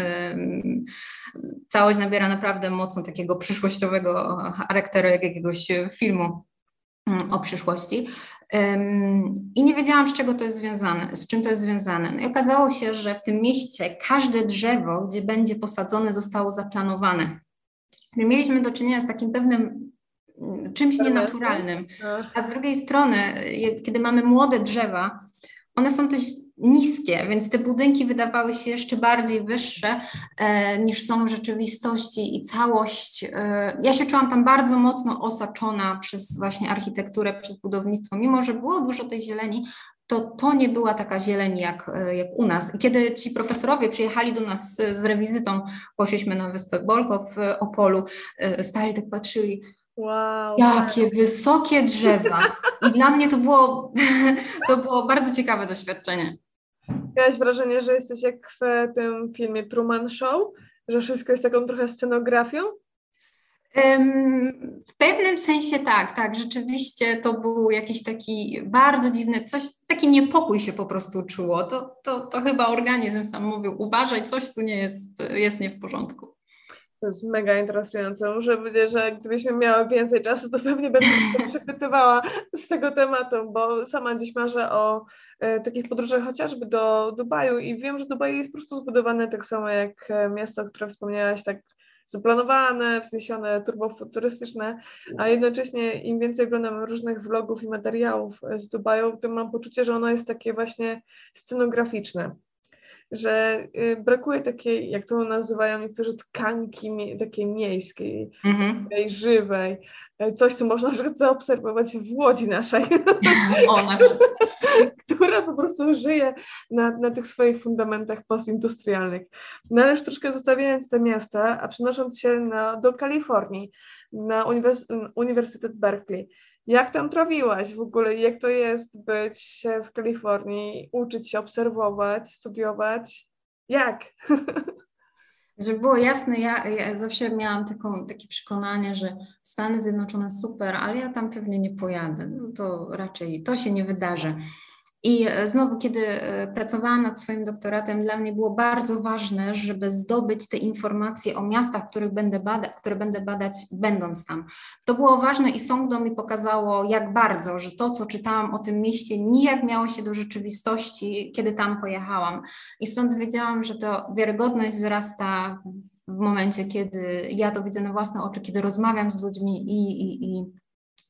Całość nabiera naprawdę mocno takiego przyszłościowego charakteru, jak jakiegoś filmu mm, o przyszłości. I nie wiedziałam, z czego to jest związane, z czym to jest związane. No i okazało się, że w tym mieście każde drzewo, gdzie będzie posadzone, zostało zaplanowane mieliśmy do czynienia z takim pewnym mm, czymś nienaturalnym. A z drugiej strony, kiedy mamy młode drzewa, one są też niskie, więc te budynki wydawały się jeszcze bardziej wyższe e, niż są w rzeczywistości i całość. E, ja się czułam tam bardzo mocno osaczona przez właśnie architekturę, przez budownictwo, mimo że było dużo tej zieleni, to to nie była taka zieleń jak, e, jak u nas. I kiedy ci profesorowie przyjechali do nas z, z rewizytą, poszliśmy na wyspę Bolko w Opolu, e, stali tak patrzyli, Wow. Jakie wysokie drzewa. I dla mnie to było, to było bardzo ciekawe doświadczenie. Miałaś wrażenie, że jesteś jak w tym filmie Truman Show, że wszystko jest taką trochę scenografią? W pewnym sensie tak, tak, rzeczywiście to był jakiś taki bardzo dziwny, coś, taki niepokój się po prostu czuło. To, to, to chyba organizm sam mówił, uważaj, coś tu nie jest, jest nie w porządku. To jest mega interesujące. Muszę powiedzieć, że gdybyśmy miały więcej czasu, to pewnie będę się przepytywała z tego tematu, bo sama dziś marzę o e, takich podróżach chociażby do Dubaju i wiem, że Dubaj jest po prostu zbudowane tak samo jak e, miasto, o którym wspomniałaś, tak zaplanowane, wzniesione, turbofuturystyczne, a jednocześnie im więcej oglądam różnych vlogów i materiałów z Dubaju, tym mam poczucie, że ono jest takie właśnie scenograficzne że y, brakuje takiej, jak to nazywają niektórzy, tkanki takiej miejskiej, mm -hmm. żywej. E, coś, co można na zaobserwować w Łodzi naszej, która po prostu żyje na, na tych swoich fundamentach postindustrialnych. No ale już troszkę zostawiając te miasta, a przenosząc się na, do Kalifornii, na uniwers Uniwersytet Berkeley, jak tam trawiłaś w ogóle? Jak to jest być w Kalifornii, uczyć się, obserwować, studiować? Jak? Żeby było jasne, ja, ja, zawsze miałam taką, takie przekonanie, że Stany Zjednoczone super, ale ja tam pewnie nie pojadę. No to raczej to się nie wydarzy. I e, znowu, kiedy e, pracowałam nad swoim doktoratem, dla mnie było bardzo ważne, żeby zdobyć te informacje o miastach, których będę bada, które będę badać, będąc tam. To było ważne i Songdo mi pokazało, jak bardzo, że to, co czytałam o tym mieście, nijak miało się do rzeczywistości, kiedy tam pojechałam. I stąd wiedziałam, że to wiarygodność wzrasta w momencie, kiedy ja to widzę na własne oczy, kiedy rozmawiam z ludźmi i, i, i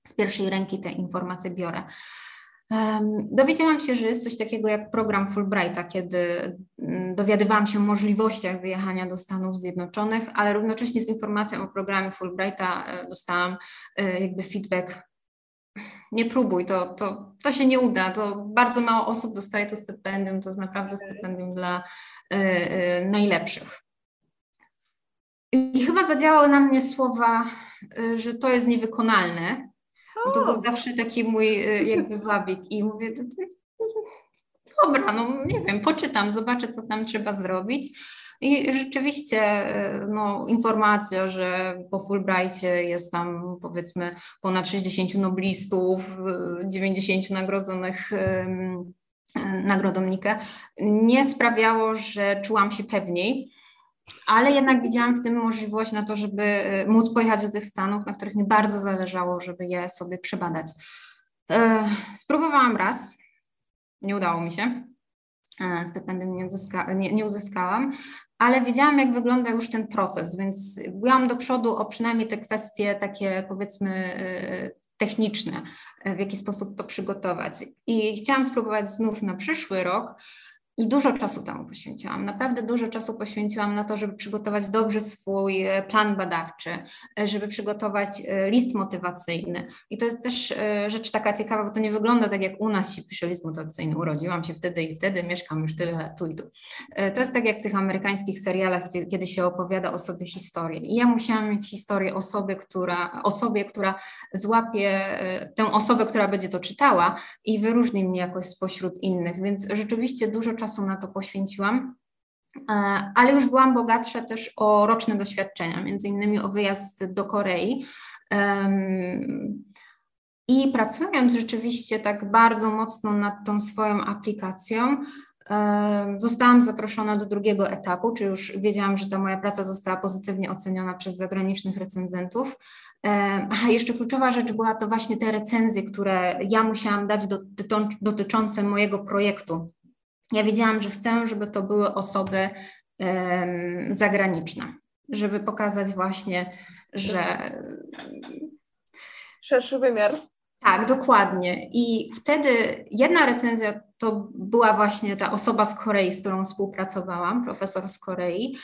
z pierwszej ręki te informacje biorę. Dowiedziałam się, że jest coś takiego jak program Fulbrighta, kiedy mm, dowiadywałam się o możliwościach wyjechania do Stanów Zjednoczonych, ale równocześnie z informacją o programie Fulbrighta e, dostałam e, jakby feedback. Nie próbuj, to, to, to się nie uda. To bardzo mało osób dostaje to stypendium, to jest naprawdę stypendium dla y, najlepszych. I chyba zadziałały na mnie słowa, że to jest niewykonalne, to był zawsze taki mój y, jakby wabik. I mówię, dobra, no nie wiem, poczytam, zobaczę, co tam trzeba zrobić. I rzeczywiście y, no, informacja, że po Fulbrightie jest tam powiedzmy ponad 60 noblistów, 90 y, nagrodzonych nagrodą nie sprawiało, że czułam się pewniej ale jednak widziałam w tym możliwość na to, żeby e, móc pojechać do tych Stanów, na których mi bardzo zależało, żeby je sobie przebadać. E, spróbowałam raz, nie udało mi się, e, stypendium nie, uzyska, nie, nie uzyskałam, ale wiedziałam, jak wygląda już ten proces, więc byłam do przodu o przynajmniej te kwestie takie, powiedzmy, techniczne, w jaki sposób to przygotować. I chciałam spróbować znów na przyszły rok, i dużo czasu temu poświęciłam. Naprawdę dużo czasu poświęciłam na to, żeby przygotować dobrze swój e, plan badawczy, e, żeby przygotować e, list motywacyjny. I to jest też rzecz taka ciekawa, bo to nie wygląda tak, jak u nas się pisze list motywacyjny. Urodziłam się wtedy i wtedy, mieszkam już tyle lat tu i tu. To jest tak jak w tych amerykańskich serialach, gdzie, kiedy się opowiada o sobie historię. I ja musiałam mieć historię osoby, która, osobie, która złapie tę osobę, która będzie to czytała i wyróżni mnie jakoś spośród innych. Więc rzeczywiście dużo czasu czasu na to poświęciłam, e, ale już byłam bogatsza też o roczne doświadczenia, między innymi o wyjazd do Korei. I pracując rzeczywiście tak bardzo mocno nad tą swoją aplikacją, Zostałam zaproszona do drugiego etapu, czy już wiedziałam, że ta moja praca została pozytywnie oceniona przez zagranicznych recenzentów. A jeszcze kluczowa rzecz była to właśnie te recenzje, które ja musiałam dać dotyczące mojego projektu ja wiedziałam, że chcę, żeby to były osoby zagraniczne, żeby pokazać właśnie, że. Szerszy wymiar. Tak, dokładnie. I wtedy jedna recenzja to była właśnie ta osoba z Korei, z którą współpracowałam, profesor z Korei,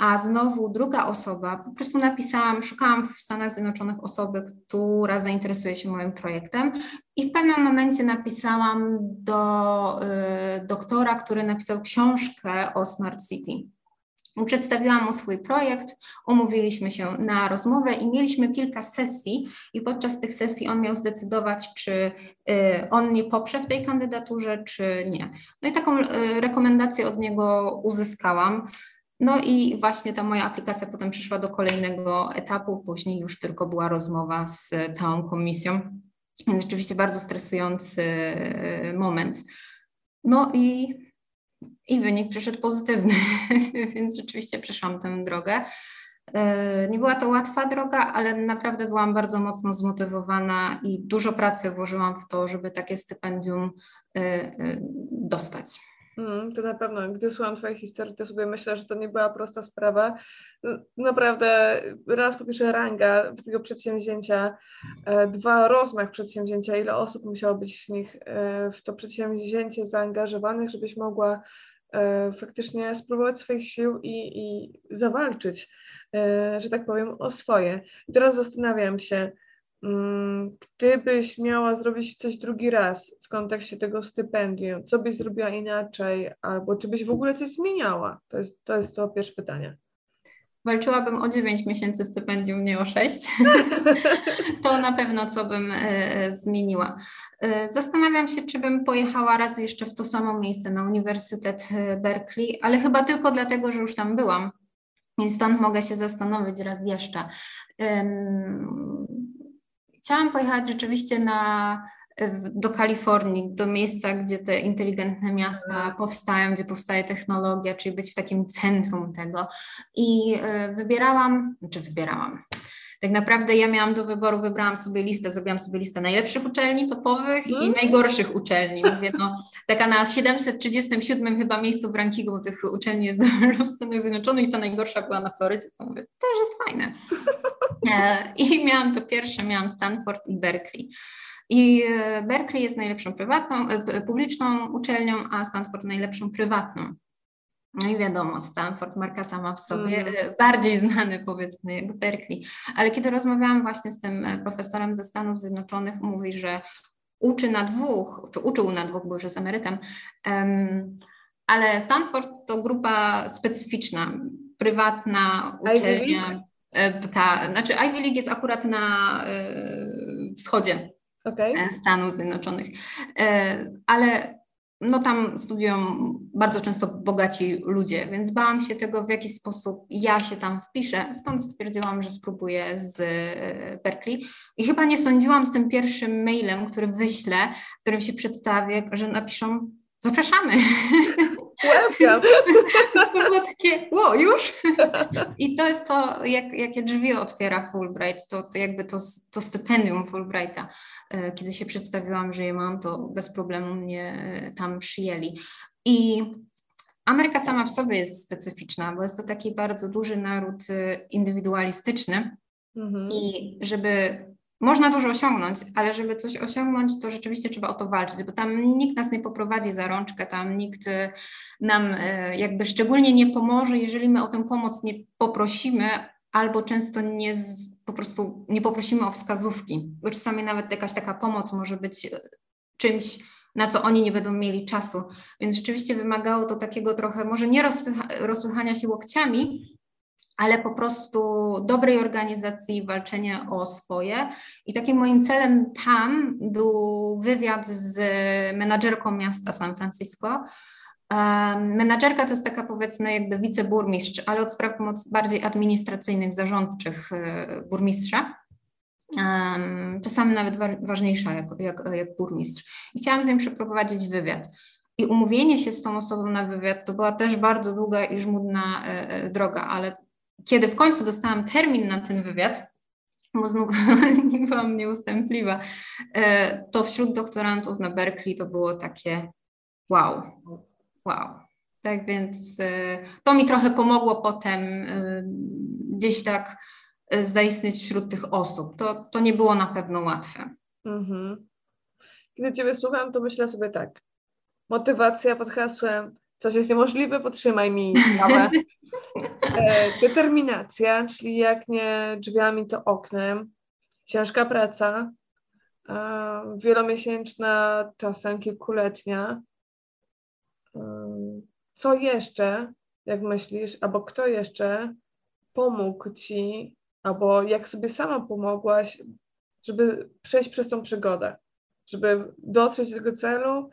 a znowu druga osoba, po prostu napisałam, szukałam w Stanach Zjednoczonych osoby, która zainteresuje się moim projektem i w pewnym momencie napisałam do y, doktora, który napisał książkę o Smart City. Przedstawiłam mu swój projekt, umówiliśmy się na rozmowę i mieliśmy kilka sesji, i podczas tych sesji on miał zdecydować, czy y, on mnie poprze w tej kandydaturze, czy nie. No i taką y, rekomendację od niego uzyskałam. No i właśnie ta moja aplikacja potem przyszła do kolejnego etapu, później już tylko była rozmowa z całą komisją, więc rzeczywiście bardzo stresujący y, moment. No i i wynik przyszedł pozytywny, więc rzeczywiście przeszłam tę drogę. E, nie była to łatwa droga, ale naprawdę byłam bardzo mocno zmotywowana i dużo pracy włożyłam w to, żeby takie stypendium e, e, dostać. Mm, to na pewno, gdy słucham Twojej historii, to sobie myślę, że to nie była prosta sprawa. Naprawdę, raz po pierwsze ranga tego przedsięwzięcia, dwa rozmach przedsięwzięcia, ile osób musiało być w nich, w to przedsięwzięcie zaangażowanych, żebyś mogła E, faktycznie spróbować swoich sił i, i zawalczyć, e, że tak powiem, o swoje. Teraz zastanawiam się, gdybyś miała zrobić coś drugi raz w kontekście tego stypendium, co byś zrobiła inaczej, albo czy byś w ogóle coś zmieniała? To jest to, jest to pierwsze pytanie walczyłabym o 9 miesięcy stypendium, nie o 6, to na pewno co bym e, e, zmieniła. E, zastanawiam się, czy bym pojechała raz jeszcze w to samo miejsce na Uniwersytet Berkeley, ale chyba tylko dlatego, że już tam byłam. Więc stąd mogę się zastanowić raz jeszcze. Chciałam pojechać rzeczywiście na do Kalifornii, do miejsca, gdzie te inteligentne miasta powstają, gdzie powstaje technologia, czyli być w takim centrum tego. I e, wybierałam, czy znaczy wybierałam. Tak naprawdę ja miałam do wyboru, wybrałam sobie listę, zrobiłam sobie listę najlepszych uczelni topowych i mhm. najgorszych uczelni. Mówię, no, taka na 737 chyba miejscu w rankingu tych uczelni jest w Stanach Zjednoczonych i ta najgorsza była na Florydzie, co mówię, też jest fajne. E, I miałam to pierwsze, miałam Stanford i Berkeley. I e, Berkeley jest najlepszą prywatną, e, publiczną uczelnią, a Stanford najlepszą prywatną. No i wiadomo, Stanford, marka sama w sobie, mm. bardziej znany powiedzmy jak Berkeley. Ale kiedy rozmawiałam właśnie z tym profesorem ze Stanów Zjednoczonych, mówi, że uczy na dwóch, czy uczył na dwóch, bo już jest emerytem, um, ale Stanford to grupa specyficzna, prywatna uczelnia. Ta, znaczy Ivy League jest akurat na y, wschodzie okay. E, Stanów Zjednoczonych. E, ale no tam studiują bardzo często bogaci ludzie, więc bałam się tego, w jaki sposób ja się tam wpiszę. Stąd stwierdziłam, że spróbuję z e, Berkeley. I chyba nie sądziłam z tym pierwszym mailem, który wyślę, w którym się przedstawię, że napiszą zapraszamy. Welcome. To było takie, ło, już? I to jest to, jak, jakie drzwi otwiera Fulbright, to, to jakby to, to stypendium Fulbrighta. E, kiedy się przedstawiłam, że je mam, to bez problemu mnie e, tam przyjęli. I Ameryka sama w sobie jest specyficzna, bo jest to taki bardzo duży naród e, indywidualistyczny. Mhm. I żeby można dużo osiągnąć, ale żeby coś osiągnąć, to rzeczywiście trzeba o to walczyć, bo tam nikt nas nie poprowadzi za rączkę, tam nikt y, nam y, jakby szczególnie nie pomoże, jeżeli my o tę pomoc nie poprosimy, albo często nie z, po prostu nie poprosimy o wskazówki, bo czasami nawet jakaś taka pomoc może być y, czymś, na co oni nie będą mieli czasu. Więc rzeczywiście wymagało to takiego trochę, może nie rozpycha, rozpychania się łokciami, ale po prostu dobrej organizacji, walczenie o swoje. I takim moim celem tam był wywiad z menadżerką miasta San Francisco. menadżerka to jest taka powiedzmy jakby wiceburmistrz, ale od spraw bardziej administracyjnych, zarządczych e, burmistrza. czasami nawet ważniejsza jak, jak, jak burmistrz. I chciałam z nim przeprowadzić wywiad. I umówienie się z tą osobą na wywiad to była też bardzo długa i żmudna e, e, droga, ale kiedy w końcu dostałam termin na ten wywiad, bo znów byłam nieustępliwa, e, to wśród doktorantów na Berkeley to było takie wow, wow. Tak więc e, to mi trochę pomogło potem e, gdzieś tak zaistnieć wśród tych osób. To, to nie było na pewno łatwe. Mhm. Kiedy Ciebie słucham, to myślę sobie tak. Motywacja pod hasłem coś jest niemożliwe, potrzymaj mi kawę. E, determinacja, czyli jak nie drzwiami, to oknem. Ciężka praca, e, wielomiesięczna, czasem kilkuletnia. E, co jeszcze, jak myślisz, albo kto jeszcze pomógł Ci, albo jak sobie sama pomogłaś, żeby przejść przez tą przygodę, żeby dotrzeć do tego celu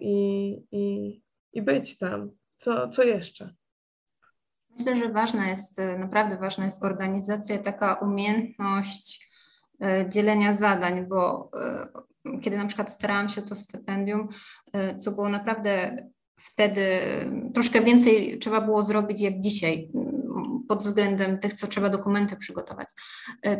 i, i, i być tam. Co, co jeszcze? Myślę, że ważna jest, naprawdę ważna jest organizacja, taka umiejętność e, dzielenia zadań, bo e, kiedy na przykład starałam się o to stypendium, e, co było naprawdę wtedy troszkę więcej trzeba było zrobić jak dzisiaj pod względem tych, co trzeba dokumenty przygotować.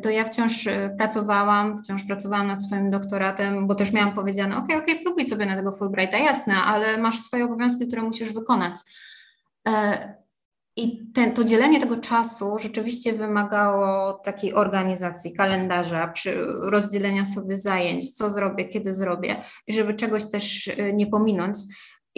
To ja wciąż pracowałam, wciąż pracowałam nad swoim doktoratem, bo też miałam powiedziane, ok, ok, próbuj sobie na tego Fulbrighta, jasne, ale masz swoje obowiązki, które musisz wykonać. I ten, to dzielenie tego czasu rzeczywiście wymagało takiej organizacji, kalendarza, rozdzielenia sobie zajęć, co zrobię, kiedy zrobię, żeby czegoś też nie pominąć.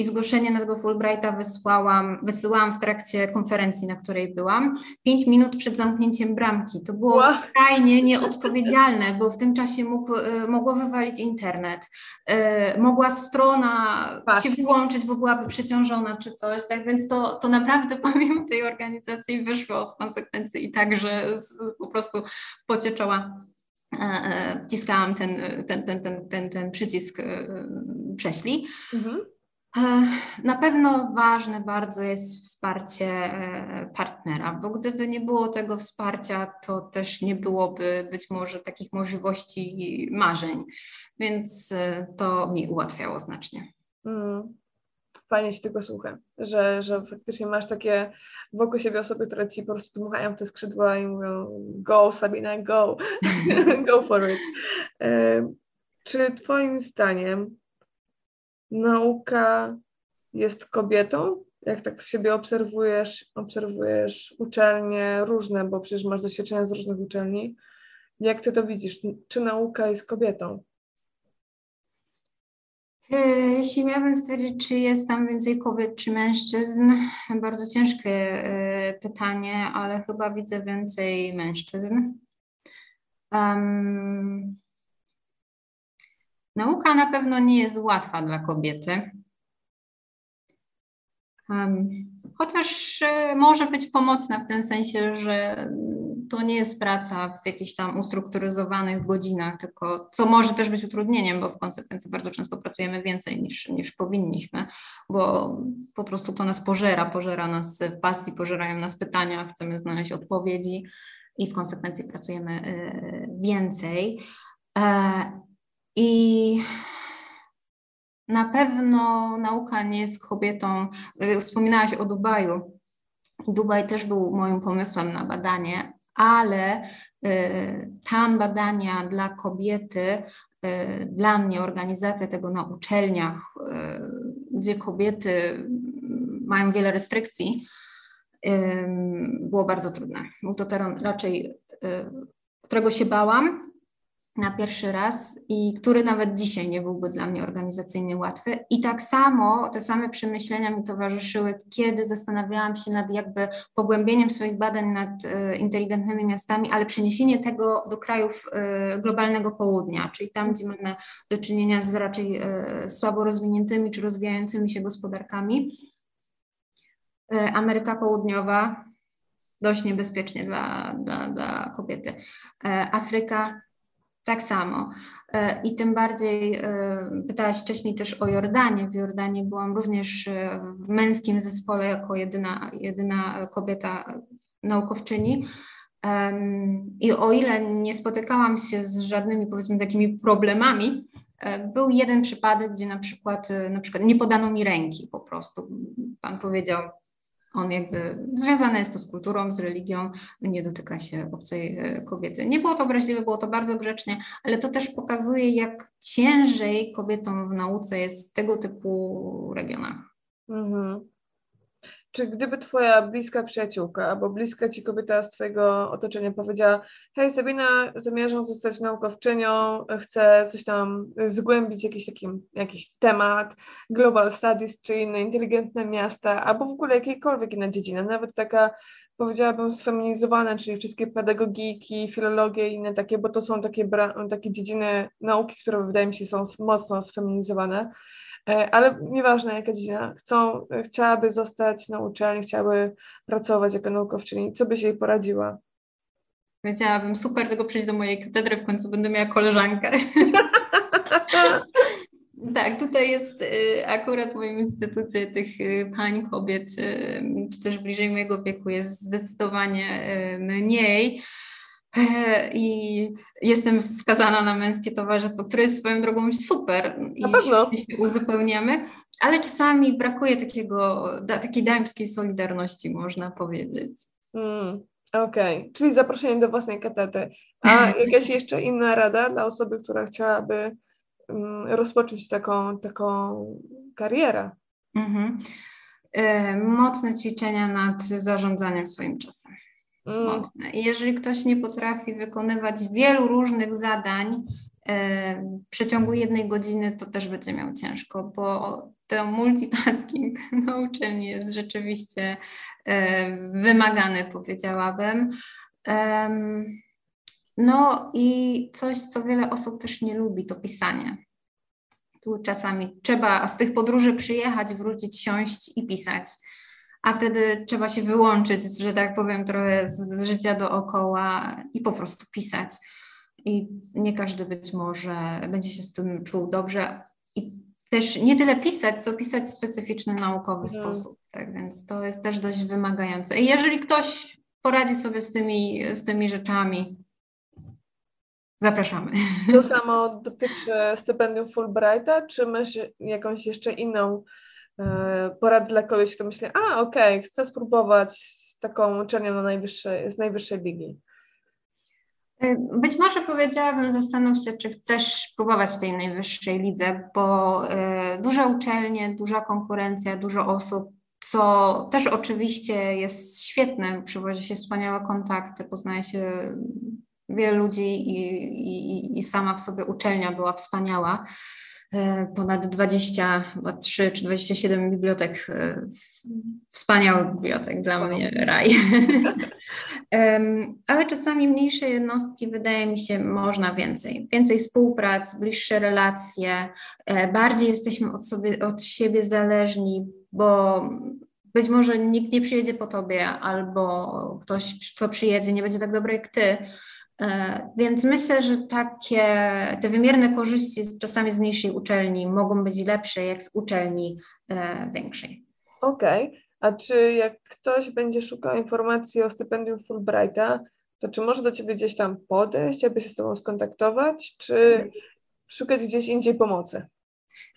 I zgłoszenie na tego Fulbrighta wysłałam, wysyłałam w trakcie konferencji, na której byłam, pięć minut przed zamknięciem bramki. To było wow. skrajnie nieodpowiedzialne, bo w tym czasie mógł, y, mogło wywalić internet, y, mogła strona Patrz. się wyłączyć, bo byłaby przeciążona czy coś. Tak więc to, to naprawdę pomimo tej organizacji wyszło w konsekwencji i tak, że z, po prostu w pocie czoła e, e, wciskałam ten, ten, ten, ten, ten, ten przycisk e, prześlij. Mhm. E, na pewno ważne bardzo jest wsparcie e, partnera, bo gdyby nie było tego wsparcia, to też nie byłoby być może takich możliwości marzeń, więc e, to mi ułatwiało znacznie. Mm. Fajnie się tego słucha, że, że faktycznie masz takie wokół siebie osoby, które ci po prostu dmuchają w te skrzydła i mówią go Sabina, go, go for it. Czy twoim zdaniem nauka jest kobietą? Jak tak siebie obserwujesz, obserwujesz uczelnie różne, bo przecież masz doświadczenia z różnych uczelni. Jak ty to widzisz? Czy nauka jest kobietą? E, jeśli miałabym stwierdzić, czy jest tam więcej kobiet czy mężczyzn, bardzo ciężkie e, pytanie, ale chyba widzę więcej mężczyzn. Nauka na pewno nie jest łatwa dla kobiety. Chociaż e, może być pomocna w tym sensie, że to nie jest praca w jakichś tam ustrukturyzowanych godzinach, tylko co może też być utrudnieniem, bo w konsekwencji bardzo często pracujemy więcej niż, niż powinniśmy, bo po prostu to nas pożera, pożera nas w pasji, pożerają nas pytania, chcemy znaleźć odpowiedzi i w konsekwencji pracujemy e, więcej. I na pewno nauka nie jest kobietą. Y, wspominałaś o Dubaju. Dubaj też był moim pomysłem na badanie, ale y, tam badania dla kobiety, y, dla mnie organizacja tego na uczelniach, gdzie kobiety mają wiele restrykcji, było bardzo trudne. Był to teren raczej, którego się bałam, na pierwszy raz i który nawet dzisiaj nie byłby dla mnie organizacyjnie łatwy. I tak samo te same przemyślenia mi towarzyszyły, kiedy zastanawiałam się nad jakby pogłębieniem swoich badań nad y, inteligentnymi miastami, ale przeniesienie tego do krajów y, globalnego południa, czyli tam, gdzie mamy do czynienia z raczej y, słabo rozwiniętymi czy rozwijającymi się gospodarkami. Ameryka Południowa dość niebezpiecznie dla, dla, dla kobiety. Afryka tak samo. E, I tym bardziej e, pytałaś wcześniej też o Jordanię. W Jordanii byłam również e, w męskim zespole jako jedyna, jedyna kobieta naukowczyni. I o ile nie spotykałam się z żadnymi powiedzmy takimi problemami, był jeden przypadek, gdzie na przykład, na przykład nie podano mi ręki po prostu. Pan powiedział, on jakby związane jest to z kulturą, z religią, nie dotyka się obcej e, kobiety. Nie było to obraźliwe, było to bardzo grzecznie, ale to też pokazuje, jak ciężej kobietom w nauce jest w tego typu regionach. Mhm. Czy gdyby twoja bliska przyjaciółka albo bliska ci kobieta z twojego otoczenia powiedziała hej Sabina, zamierzam zostać naukowczynią, chcę coś tam zgłębić jakiś taki jakiś temat, global studies czy inne inteligentne miasta, albo w ogóle jakiejkolwiek inna dziedzina, nawet taka powiedziałabym sfeminizowane, czyli wszystkie pedagogiki, filologie i inne takie, bo to są takie, takie dziedziny nauki, które wydaje mi się są mocno sfeminizowane. E, ale nieważne jaka dziedzina, chcą, chciałaby zostać na uczelni, chciałaby pracować jako naukowczyni, co byś jej poradziła? Powiedziałabym, super tego przyjść do mojej katedry, w końcu będę miała koleżankę. Tak, tutaj jest y, akurat w moim instytucie tych y, pań, kobiet, y, czy też bliżej mojego wieku jest zdecydowanie mniej. I jestem skazana na męskie towarzystwo, które jest swoją drogą super i się uzupełniamy, ale czasami brakuje takiego, takiej damskiej solidarności, można powiedzieć. Mm, Okej, okay. czyli zaproszenie do własnej katedry. A jakaś jeszcze inna rada dla osoby, która chciałaby um, rozpocząć taką, taką karierę? Mhm. E, mocne ćwiczenia nad zarządzaniem swoim czasem. Mm. mocne. I jeżeli ktoś nie potrafi wykonywać wielu różnych zadań e, w przeciągu jednej godziny, to też będzie miał ciężko, bo ten multitasking na uczelni jest rzeczywiście e, wymagany, powiedziałabym. No i coś, co wiele osób też nie lubi, to pisanie. Tu czasami trzeba z tych podróży przyjechać, wrócić, siąść i pisać a wtedy trzeba się wyłączyć, że tak powiem, trochę z życia dookoła i po prostu pisać. I nie każdy być może będzie się z tym czuł dobrze. I też nie tyle pisać, co pisać w specyficzny, naukowy mm. sposób. Tak więc to jest też dość wymagające. I jeżeli ktoś poradzi sobie z tymi, z tymi rzeczami, zapraszamy. To samo dotyczy stypendium Fulbrighta, czy masz jakąś jeszcze inną porad dla kogoś, kto myśli, a okej, okay, chcę spróbować z taką uczelnią na najwyższej, z najwyższej ligi? E, być może powiedziałabym, zastanów się, czy chcesz próbować tej najwyższej lidze, bo y, duże uczelnie, duża konkurencja, dużo osób, co też oczywiście jest świetne, przywozi się wspaniałe kontakty, poznaje się wiele ludzi i, i, i sama w sobie uczelnia była wspaniała. E, ponad 23 czy 27 bibliotek, e, wspaniałych bibliotek, dla mnie raj. Ale czasami mniejsze jednostki, wydaje mi się, można więcej. Więcej współprac, bliższe relacje, e, bardziej jesteśmy od, sobie, od siebie zależni, bo być może nikt nie przyjedzie po tobie, albo ktoś, kto przyjedzie, nie będzie tak dobry jak ty, więc myślę, że takie te wymierne korzyści czasami z mniejszej uczelni mogą być lepsze jak z uczelni e, większej. Okej, okay. a czy jak ktoś będzie szukał informacji o stypendium Fulbrighta, to czy może do Ciebie gdzieś tam podejść, aby się z Tobą skontaktować, czy szukać gdzieś indziej pomocy?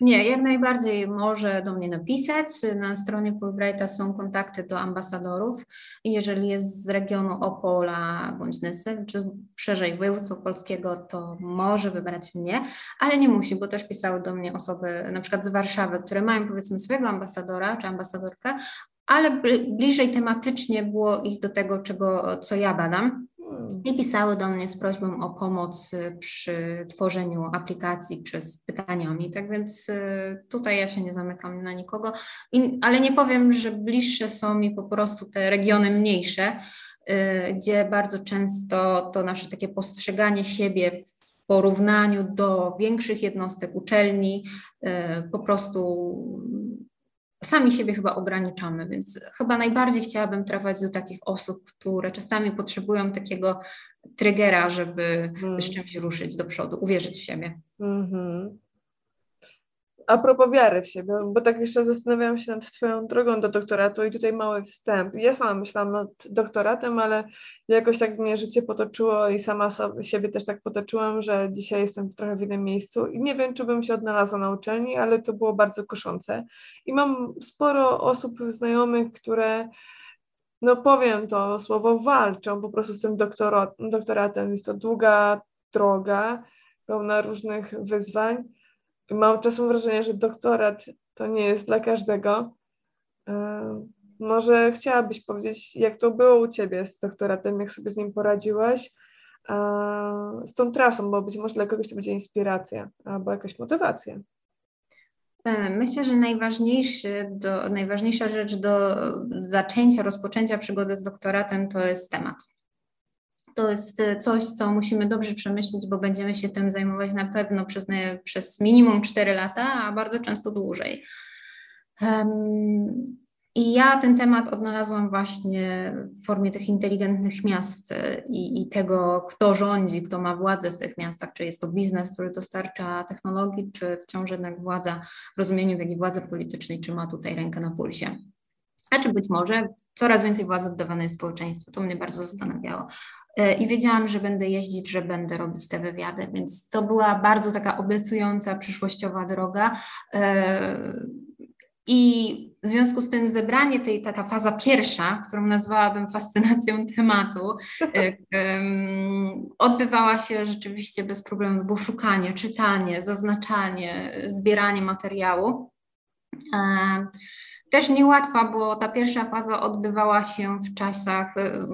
Nie, jak najbardziej może do mnie napisać. Na stronie Fulbrighta są kontakty do ambasadorów jeżeli jest z regionu Opola bądź Nysy, czy szerzej województwa polskiego, to może wybrać mnie, ale nie musi, bo też pisały do mnie osoby na przykład z Warszawy, które mają powiedzmy swojego ambasadora czy ambasadorkę, ale bliżej tematycznie było ich do tego, czego, co ja badam i pisały do mnie z prośbą o pomoc y, przy tworzeniu aplikacji czy z pytaniami. Tak więc y, tutaj ja się nie zamykam na nikogo, ale nie powiem, że bliższe są mi po prostu te regiony mniejsze, y, gdzie bardzo często to nasze takie postrzeganie siebie w porównaniu do większych jednostek uczelni po prostu sami siebie chyba ograniczamy, więc chyba najbardziej chciałabym trafiać do takich osób, które czasami potrzebują takiego trygera, żeby hmm. z czymś ruszyć do przodu, uwierzyć w siebie. Mm-hmm. A propos wiary w siebie, bo tak jeszcze zastanawiałam się nad Twoją drogą do doktoratu i tutaj mały wstęp. Ja sama myślałam nad doktoratem, ale jakoś tak mnie życie potoczyło i sama sobie, siebie też tak potoczyłam, że dzisiaj jestem trochę w innym miejscu i nie wiem, czy bym się odnalazła na uczelni, ale to było bardzo kuszące. I mam sporo osób znajomych, które no powiem to słowo, walczą po prostu z tym doktoratem. Jest to długa droga, pełna różnych wyzwań mam czasem wrażenie, że doktorat to nie jest dla każdego. Może chciałabyś powiedzieć, jak to było u Ciebie z doktoratem, jak sobie z nim poradziłaś, z tą trasą, bo być może dla kogoś to będzie inspiracja albo jakaś motywacja. E, myślę, że najważniejszy do, najważniejsza rzecz do zaczęcia, rozpoczęcia przygody z doktoratem to jest temat. To jest coś, co musimy dobrze przemyśleć, bo będziemy się tym zajmować na pewno przez, przez minimum 4 lata, a bardzo często dłużej. Um, i ja ten temat odnalazłam właśnie w formie tych inteligentnych miast e, i, i, tego, kto rządzi, kto ma władzę w tych miastach, czy jest to biznes, który dostarcza technologii, czy wciąż jednak władza w rozumieniu takiej władzy politycznej, czy ma tutaj rękę na pulsie. A czy być może coraz więcej władzy oddawane jest społeczeństwu. To mnie bardzo zastanawiało. E, I wiedziałam, że będę jeździć, że będę robić te wywiady, więc to była bardzo taka obiecująca, przyszłościowa droga. E, i w związku z tym zebranie tej, ta, ta faza pierwsza, którą nazwałabym fascynacją tematu, um, odbywała się rzeczywiście bez problemu, bo szukanie, czytanie, zaznaczanie, zbieranie materiału. Też niełatwa, bo ta pierwsza faza odbywała się w czasach, e,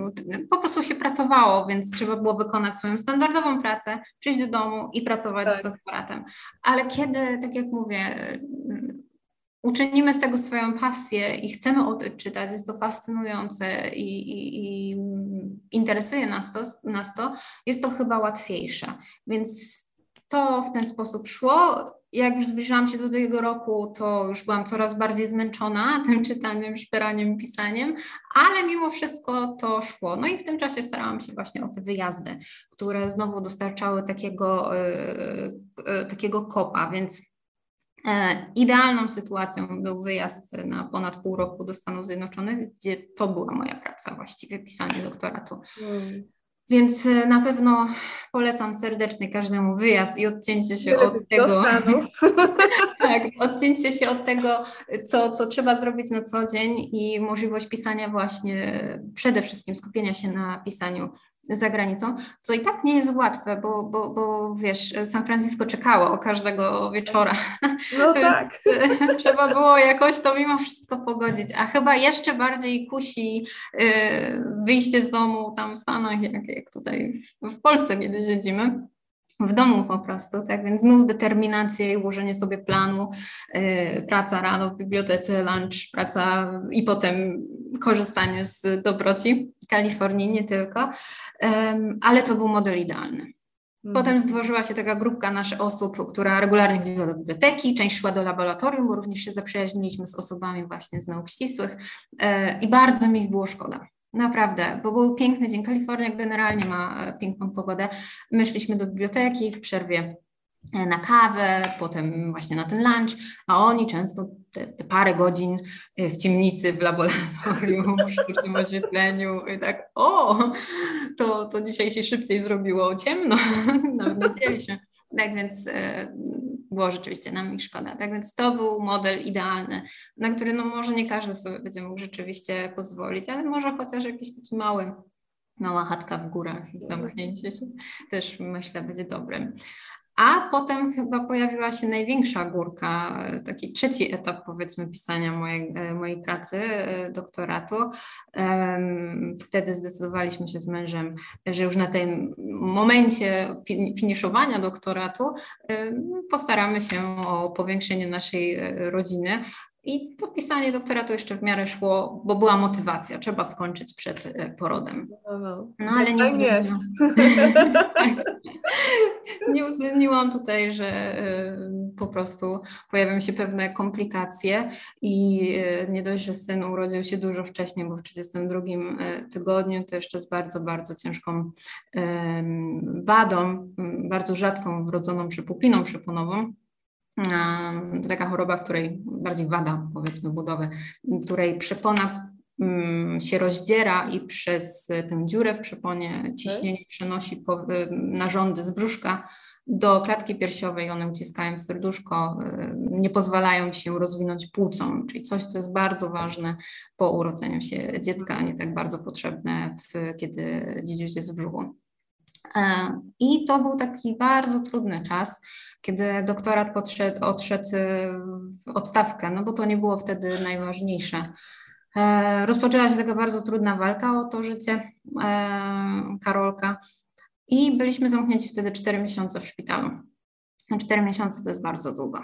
po prostu się pracowało, więc trzeba było wykonać swoją standardową pracę, przyjść do domu i pracować tak. z doktoratem. Ale kiedy, tak jak mówię, uczynimy z tego swoją pasję i chcemy o tym czytać, jest to fascynujące i, i, i interesuje nas to, nas to, jest to chyba łatwiejsze. Więc to w ten sposób szło. Jak już zbliżałam się do tego roku, to już byłam coraz bardziej zmęczona tym czytaniem, szperaniem, pisaniem, ale mimo wszystko to szło. No i w tym czasie starałam się właśnie o te wyjazdy, które znowu dostarczały takiego, yy, yy, takiego kopa, więc E, idealną sytuacją był wyjazd na ponad pół roku do Stanów Zjednoczonych, gdzie to była moja praca właściwie, pisanie doktoratu. Mm. Więc e, na pewno polecam serdecznie każdemu wyjazd i odcięcie się od tego. tak, odcięcie się od tego, co, co trzeba zrobić na co dzień i możliwość pisania właśnie, przede wszystkim skupienia się na pisaniu za granicą, co i tak nie jest łatwe, bo, bo, bo wiesz, San Francisco czekało każdego wieczora. No tak. trzeba było jakoś to mimo wszystko pogodzić. A chyba jeszcze bardziej kusi y, wyjście z domu tam w Stanach, jak, jak tutaj w Polsce, kiedy siedzimy w domu po prostu, tak więc znów determinacja i ułożenie sobie planu, yy, praca rano w bibliotece, lunch, praca i potem korzystanie z dobroci Kalifornii, nie tylko, yy, ale to był model idealny. Mhm. Potem stworzyła się taka grupka naszych osób, która regularnie chodziła do biblioteki, część szła do laboratorium, bo również się zaprzyjaźniliśmy z osobami właśnie z nauk ścisłych yy, i bardzo mi ich było szkoda. Naprawdę, bo był piękny dzień. Kalifornia generalnie ma e, piękną pogodę. My szliśmy do biblioteki w przerwie e, na kawę, potem właśnie na ten lunch, a oni często te, te parę godzin e, w ciemnicy, w laboratorium, w sztucznym oświetleniu i tak, o, to, to dzisiaj się szybciej zrobiło ciemno, nawet nie wiedzieliśmy. Tak więc e, było rzeczywiście nam ich szkoda. Tak więc to był model idealny, na który no może nie każdy sobie będzie mógł rzeczywiście pozwolić, ale może chociaż jakiś taki mały, mała chatka w górach i zamknięcie się też myślę będzie dobrym. A potem chyba pojawiła się największa górka, taki trzeci etap powiedzmy pisania mojej, mojej pracy, e, doktoratu. Wtedy zdecydowaliśmy się z mężem, że już na tym momencie finiszowania doktoratu postaramy się o powiększenie naszej e, rodziny, i to pisanie doktoratu jeszcze w miarę szło, bo była motywacja, trzeba skończyć przed e, porodem. No, no. no ale nie uwzględniłam. nie uwzględniłam tutaj, że e, po prostu pojawią się pewne komplikacje i e, nie dość, że syn urodził się dużo wcześniej, bo w 32 tygodniu to jeszcze z bardzo, bardzo ciężką wadą, bardzo rzadką wrodzoną przypukliną przyponową to taka choroba, w której bardziej wada, powiedzmy, budowy, której przepona mm, się rozdziera i przez tę dziurę w przeponie ciśnienie przenosi narządy z brzuszka do klatki piersiowej, one uciskają serduszko, nie pozwalają się rozwinąć płucom, czyli coś, co jest bardzo ważne po urodzeniu się dziecka, a nie tak bardzo potrzebne, w, kiedy dzidziuś jest w brzuchu. E, I to był taki bardzo trudny czas, kiedy doktorat podszedł, odszedł w odstawkę, no bo to nie było wtedy najważniejsze. E, rozpoczęła się taka bardzo trudna walka o to życie Karolka i byliśmy zamknięci wtedy 4 miesiące w szpitalu. 4 miesiące to jest bardzo długo.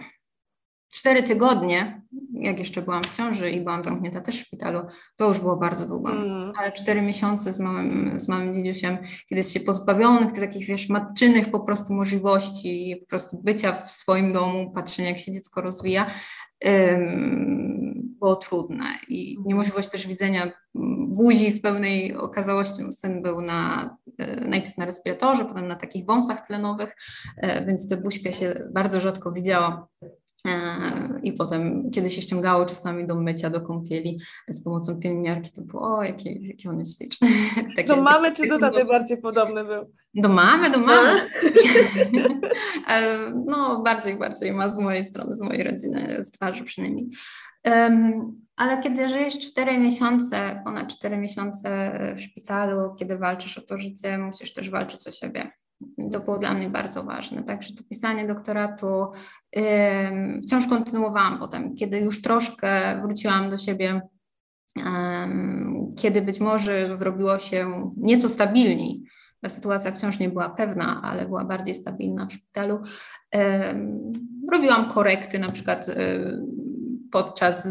Cztery tygodnie, jak jeszcze byłam w ciąży i byłam zamknięta też w szpitalu, to już było bardzo długo. Mm. Ale cztery miesiące z małym, z małym dzidziusiem, kiedy jest się pozbawionych tych takich, wiesz, matczynych po prostu możliwości, po prostu bycia w swoim domu, patrzenia, jak się dziecko rozwija, było trudne. I mhm. niemożliwość też widzenia buzi w pełnej okazałości. Syn był na, e, najpierw na respiratorze, potem na takich wąsach tlenowych, e, więc tę buźkę się bardzo rzadko widziało. I potem, kiedy się ściągało czasami do mycia, do kąpieli z pomocą pielęgniarki, to było, o, jaki, jaki on jest. Takie, do mamy czy do taty bardziej podobny był? Do mamy, do mamy. no, bardziej, bardziej ma z mojej strony, z mojej rodziny, z twarzy przynajmniej. Um, ale kiedy żyjesz 4 miesiące, ponad 4 miesiące w szpitalu, kiedy walczysz o to życie, musisz też walczyć o siebie. To było dla mnie bardzo ważne. Także to pisanie doktoratu yy, wciąż kontynuowałam potem, kiedy już troszkę wróciłam do siebie, yy, kiedy być może zrobiło się nieco stabilniej. Ta sytuacja wciąż nie była pewna, ale była bardziej stabilna w szpitalu. Yy, robiłam korekty na przykład y, podczas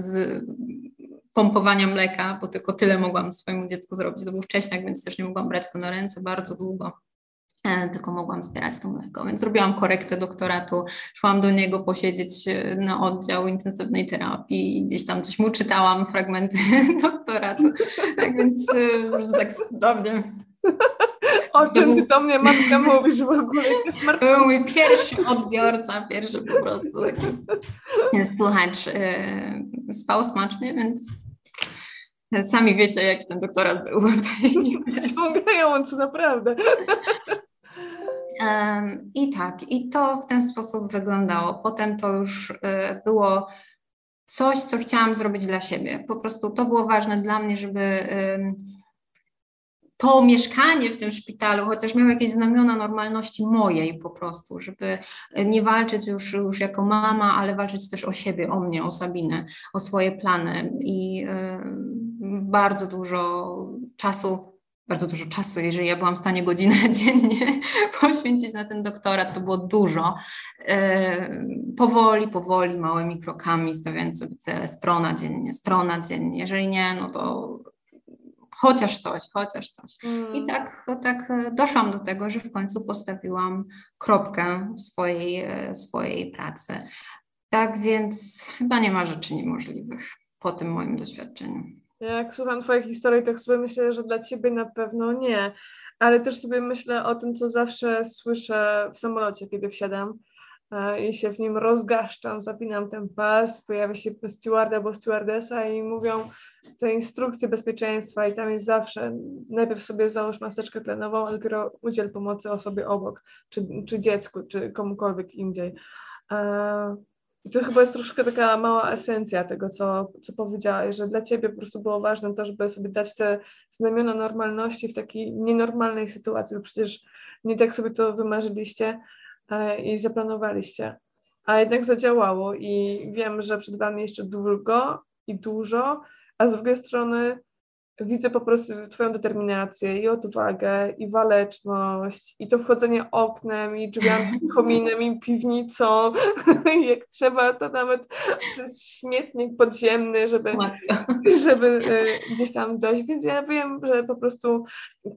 pompowania mleka, bo tylko tyle mogłam swojemu dziecku zrobić. To był wcześniej, więc też nie mogłam brać go na ręce bardzo długo. E, tylko mogłam zbierać to mleko. Więc zrobiłam korektę doktoratu, szłam do niego posiedzieć e, na oddział intensywnej terapii i gdzieś tam coś mu czytałam, fragmenty doktoratu. Tak więc, e, że tak cudownie. O czym był... do mnie matka mówisz w ogóle? To był mój pierwszy odbiorca, pierwszy po prostu taki słuchacz. Spał smacznie, więc Sami wiecie, jaki ten doktorat był. Wciągający, naprawdę. I tak, i to w ten sposób wyglądało. Potem to już y, było coś, co chciałam zrobić dla siebie. Po prostu to było ważne dla mnie, żeby to mieszkanie w tym szpitalu, chociaż miało jakieś znamiona normalności mojej po prostu, żeby nie walczyć już, już jako mama, ale walczyć też o siebie, o mnie, o Sabinę, o swoje plany. I y, bardzo dużo czasu bardzo dużo czasu, jeżeli ja byłam w stanie godzinę dziennie poświęcić na ten doktorat, to było dużo. E, powoli, powoli, małymi krokami, stawiając sobie cele, strona dziennie, strona dziennie. Jeżeli nie, no to chociaż coś, chociaż coś. Mm. I tak, tak doszłam do tego, że w końcu postawiłam kropkę w swojej, e, swojej pracy. Tak więc chyba nie ma rzeczy niemożliwych po tym moim doświadczeniu. Jak słucham Twojej historii, tak sobie myślę, że dla Ciebie na pewno nie, ale też sobie myślę o tym, co zawsze słyszę w samolocie, kiedy wsiadam e, i się w nim rozgaszczam, zapinam ten pas, pojawia się steward albo stewardesa i mówią te instrukcje bezpieczeństwa i tam jest zawsze najpierw sobie załóż maseczkę tlenową, a dopiero udziel pomocy osobie obok, czy, czy dziecku, czy komukolwiek indziej. I to chyba jest troszkę taka mała esencja tego, co, co powiedziałaś, że dla ciebie po prostu było ważne to, żeby sobie dać te znamiona normalności w takiej nienormalnej sytuacji, bo przecież nie tak sobie to wymarzyliście e, i zaplanowaliście. A jednak zadziałało i wiem, że przed wami jeszcze długo i dużo, a z drugiej strony widzę po prostu Twoją determinację i odwagę, i waleczność, i to wchodzenie oknem, i drzwiami, kominem, i piwnicą. Jak trzeba, to nawet przez śmietnik podziemny, żeby, żeby e, gdzieś tam dojść. Więc ja wiem, że po prostu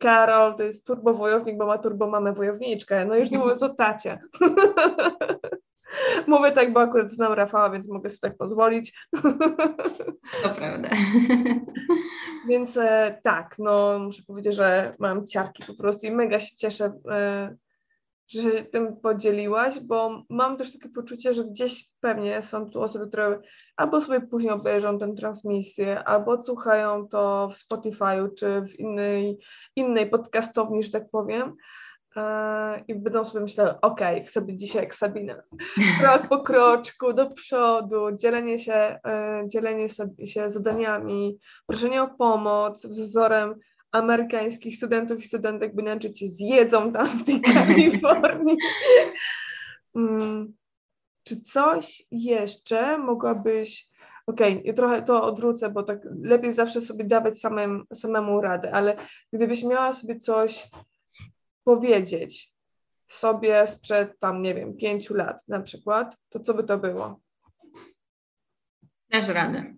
Karol to jest turbowojownik, bo ma turbomamę wojowniczkę. No już nie mówiąc o tacie. Mówię tak, bo akurat znam Rafała, więc mogę sobie tak pozwolić. To prawda. Więc e, tak, no muszę powiedzieć, że mam ciarki po prostu i mega się cieszę, e, że się tym podzieliłaś, bo mam też takie poczucie, że gdzieś pewnie są tu osoby, które albo sobie później obejrzą tę transmisję, albo odsłuchają to w Spotify'u czy w innej, innej podcastowni, że tak powiem i będą sobie myślały, ok, chcę być dzisiaj jak Sabina. Krok po kroczku, do przodu, dzielenie się, e, dzielenie się zadaniami, proszenie o pomoc wzorem amerykańskich studentów i studentek, by inaczej cię zjedzą tam w tej Kalifornii. Mm, czy coś jeszcze mogłabyś okej, okay, trochę to odwrócę, bo tak lepiej zawsze sobie dawać samym, samemu radę, ale gdybyś miała sobie coś powiedzieć sobie sprzed tam, nie wiem, pięciu lat na przykład, to co by to było? Dasz radę.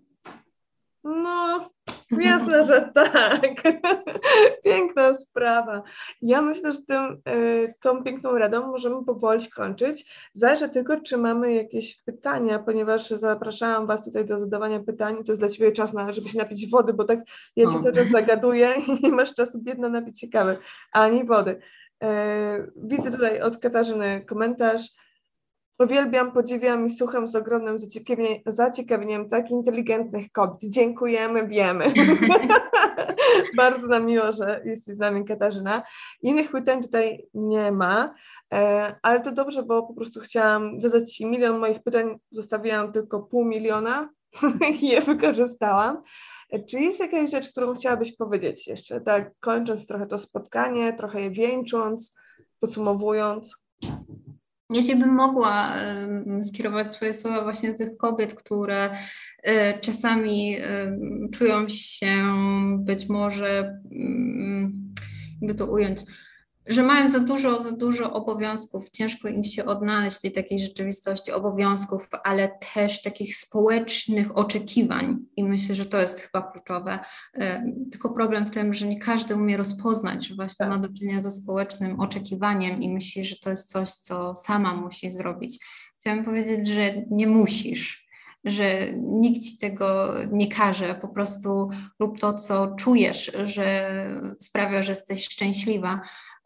No, jasne, że tak. Piękna sprawa. Ja myślę, że tym, y, tą piękną radą możemy powoli kończyć. Zależy tylko, czy mamy jakieś pytania, ponieważ zapraszałam Was tutaj do zadawania pytań. To jest dla Ciebie czas, na, żeby się napić wody, bo tak ja Ci cały czas zagaduję i nie masz czasu biedna napić się kawy, ani wody. Y, widzę tutaj od Katarzyny komentarz. Uwielbiam, podziwiam i słucham z ogromnym zaciekawieniem, zaciekawieniem tak inteligentnych kobiet. Dziękujemy, wiemy. Bardzo nam miło, że jesteś z nami, Katarzyna. Innych pytań tutaj nie ma, e, ale to dobrze, bo po prostu chciałam zadać Ci milion moich pytań. Zostawiłam tylko pół miliona i je wykorzystałam. Czy jest jakaś rzecz, którą chciałabyś powiedzieć jeszcze, tak kończąc trochę to spotkanie, trochę je wieńcząc, podsumowując? Jeśli bym mogła skierować swoje słowa właśnie do tych kobiet, które y, czasami czują się być może, mm, jakby to ująć, że mają za dużo, za dużo obowiązków, ciężko im się odnaleźć w tej takiej rzeczywistości obowiązków, ale też takich społecznych oczekiwań i myślę, że to jest chyba kluczowe. Tylko problem w tym, że nie każdy umie rozpoznać, że właśnie ma do czynienia ze społecznym oczekiwaniem i myśli, że to jest coś, co sama musi zrobić. Chciałam powiedzieć, że nie musisz, że nikt ci tego nie każe, po prostu rób to, co czujesz, że sprawia, że jesteś szczęśliwa.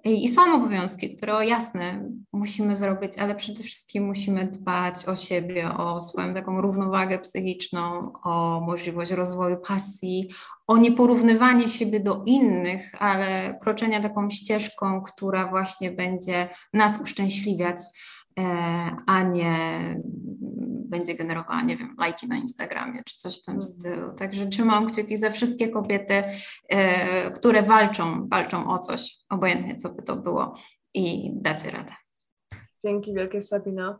I są obowiązki, które jasne musimy zrobić, ale przede wszystkim musimy dbać o siebie, o swoją taką równowagę psychiczną, o możliwość rozwoju pasji, o nieporównywanie siebie do innych, ale kroczenia taką ścieżką, która właśnie będzie nas uszczęśliwiać, a nie będzie generowała, nie wiem, lajki na Instagramie czy coś w tym mhm. stylu. Także trzymam kciuki za wszystkie kobiety, e, które walczą, walczą o coś, obojętnie co by to było i dacie radę. Dzięki wielkie Sabino.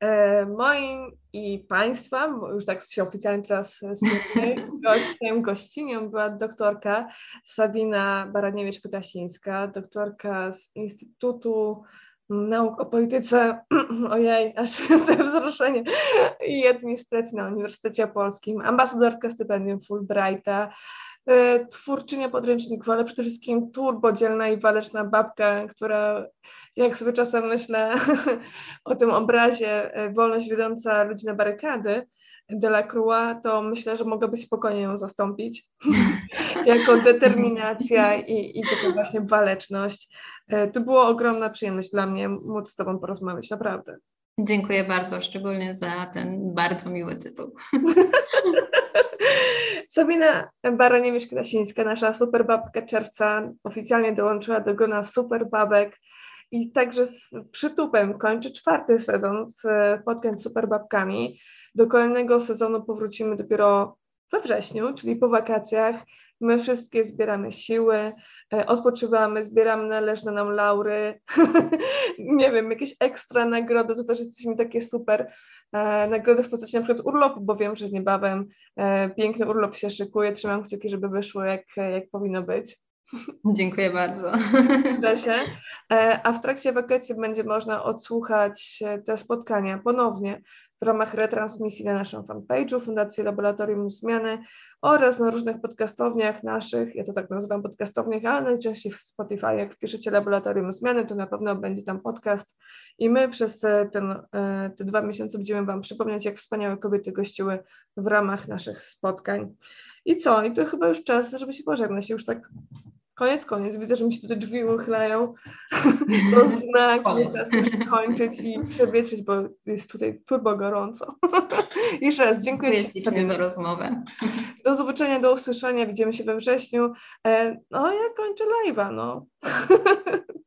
E, moim i Państwa, już tak się oficjalnie teraz gościem, gościnią była doktorka Sabina Baraniewicz-Kutasińska, doktorka z Instytutu nauk o polityce, ojej, aż ze wzruszenie, i administracji na Uniwersytecie Polskim, ambasadorka stypendium Fulbrighta, e, twórczynia podręczników, ale przede wszystkim turbodzielna i waleczna babka, która jak sobie czasem myślę o tym obrazie e, wolność wiodąca ludzi na barykady, Delacroix, to myślę, że mogłaby spokojnie ją zastąpić jako determinacja i, i taka właśnie waleczność. E, to była ogromna przyjemność dla mnie móc z Tobą porozmawiać, naprawdę. Dziękuję bardzo, szczególnie za ten bardzo miły tytuł. Sabina Baraniewicz-Krasińska, nasza superbabka czerwca, oficjalnie dołączyła do grona superbabek i także z przytupem kończy czwarty sezon z z superbabkami. Do kolejnego sezonu powrócimy dopiero we wrześniu, czyli po wakacjach. My wszystkie zbieramy siły, e, odpoczywamy, zbieramy należne nam laury, nie wiem, jakieś ekstra nagrody za to, że jesteśmy takie super. E, nagrody w postaci na przykład urlopu, bo wiem, że niebawem e, piękny urlop się szykuje. Trzymam kciuki, żeby wyszło jak, jak powinno być. Dziękuję bardzo. Da się. A w trakcie wakacji będzie można odsłuchać te spotkania ponownie w ramach retransmisji na naszym fanpage'u Fundacji Laboratorium Zmiany oraz na różnych podcastowniach naszych, ja to tak nazywam podcastowniach, ale najczęściej w Spotify, jak wpiszecie Laboratorium Zmiany, to na pewno będzie tam podcast i my przez ten, e, te dwa miesiące będziemy Wam przypomnieć, jak wspaniałe kobiety gościły w ramach naszych spotkań. I co? I to chyba już czas, żeby się pożegnać. Już tak Koniec, koniec. Widzę, że mi się tutaj drzwi uchylają. To znak, że czas już kończyć i przewietrzyć, bo jest tutaj turbo gorąco. Jeszcze raz dziękuję Ci za rozmowę. Do zobaczenia, do usłyszenia. Widzimy się we wrześniu. E, no, ja kończę live'a, no.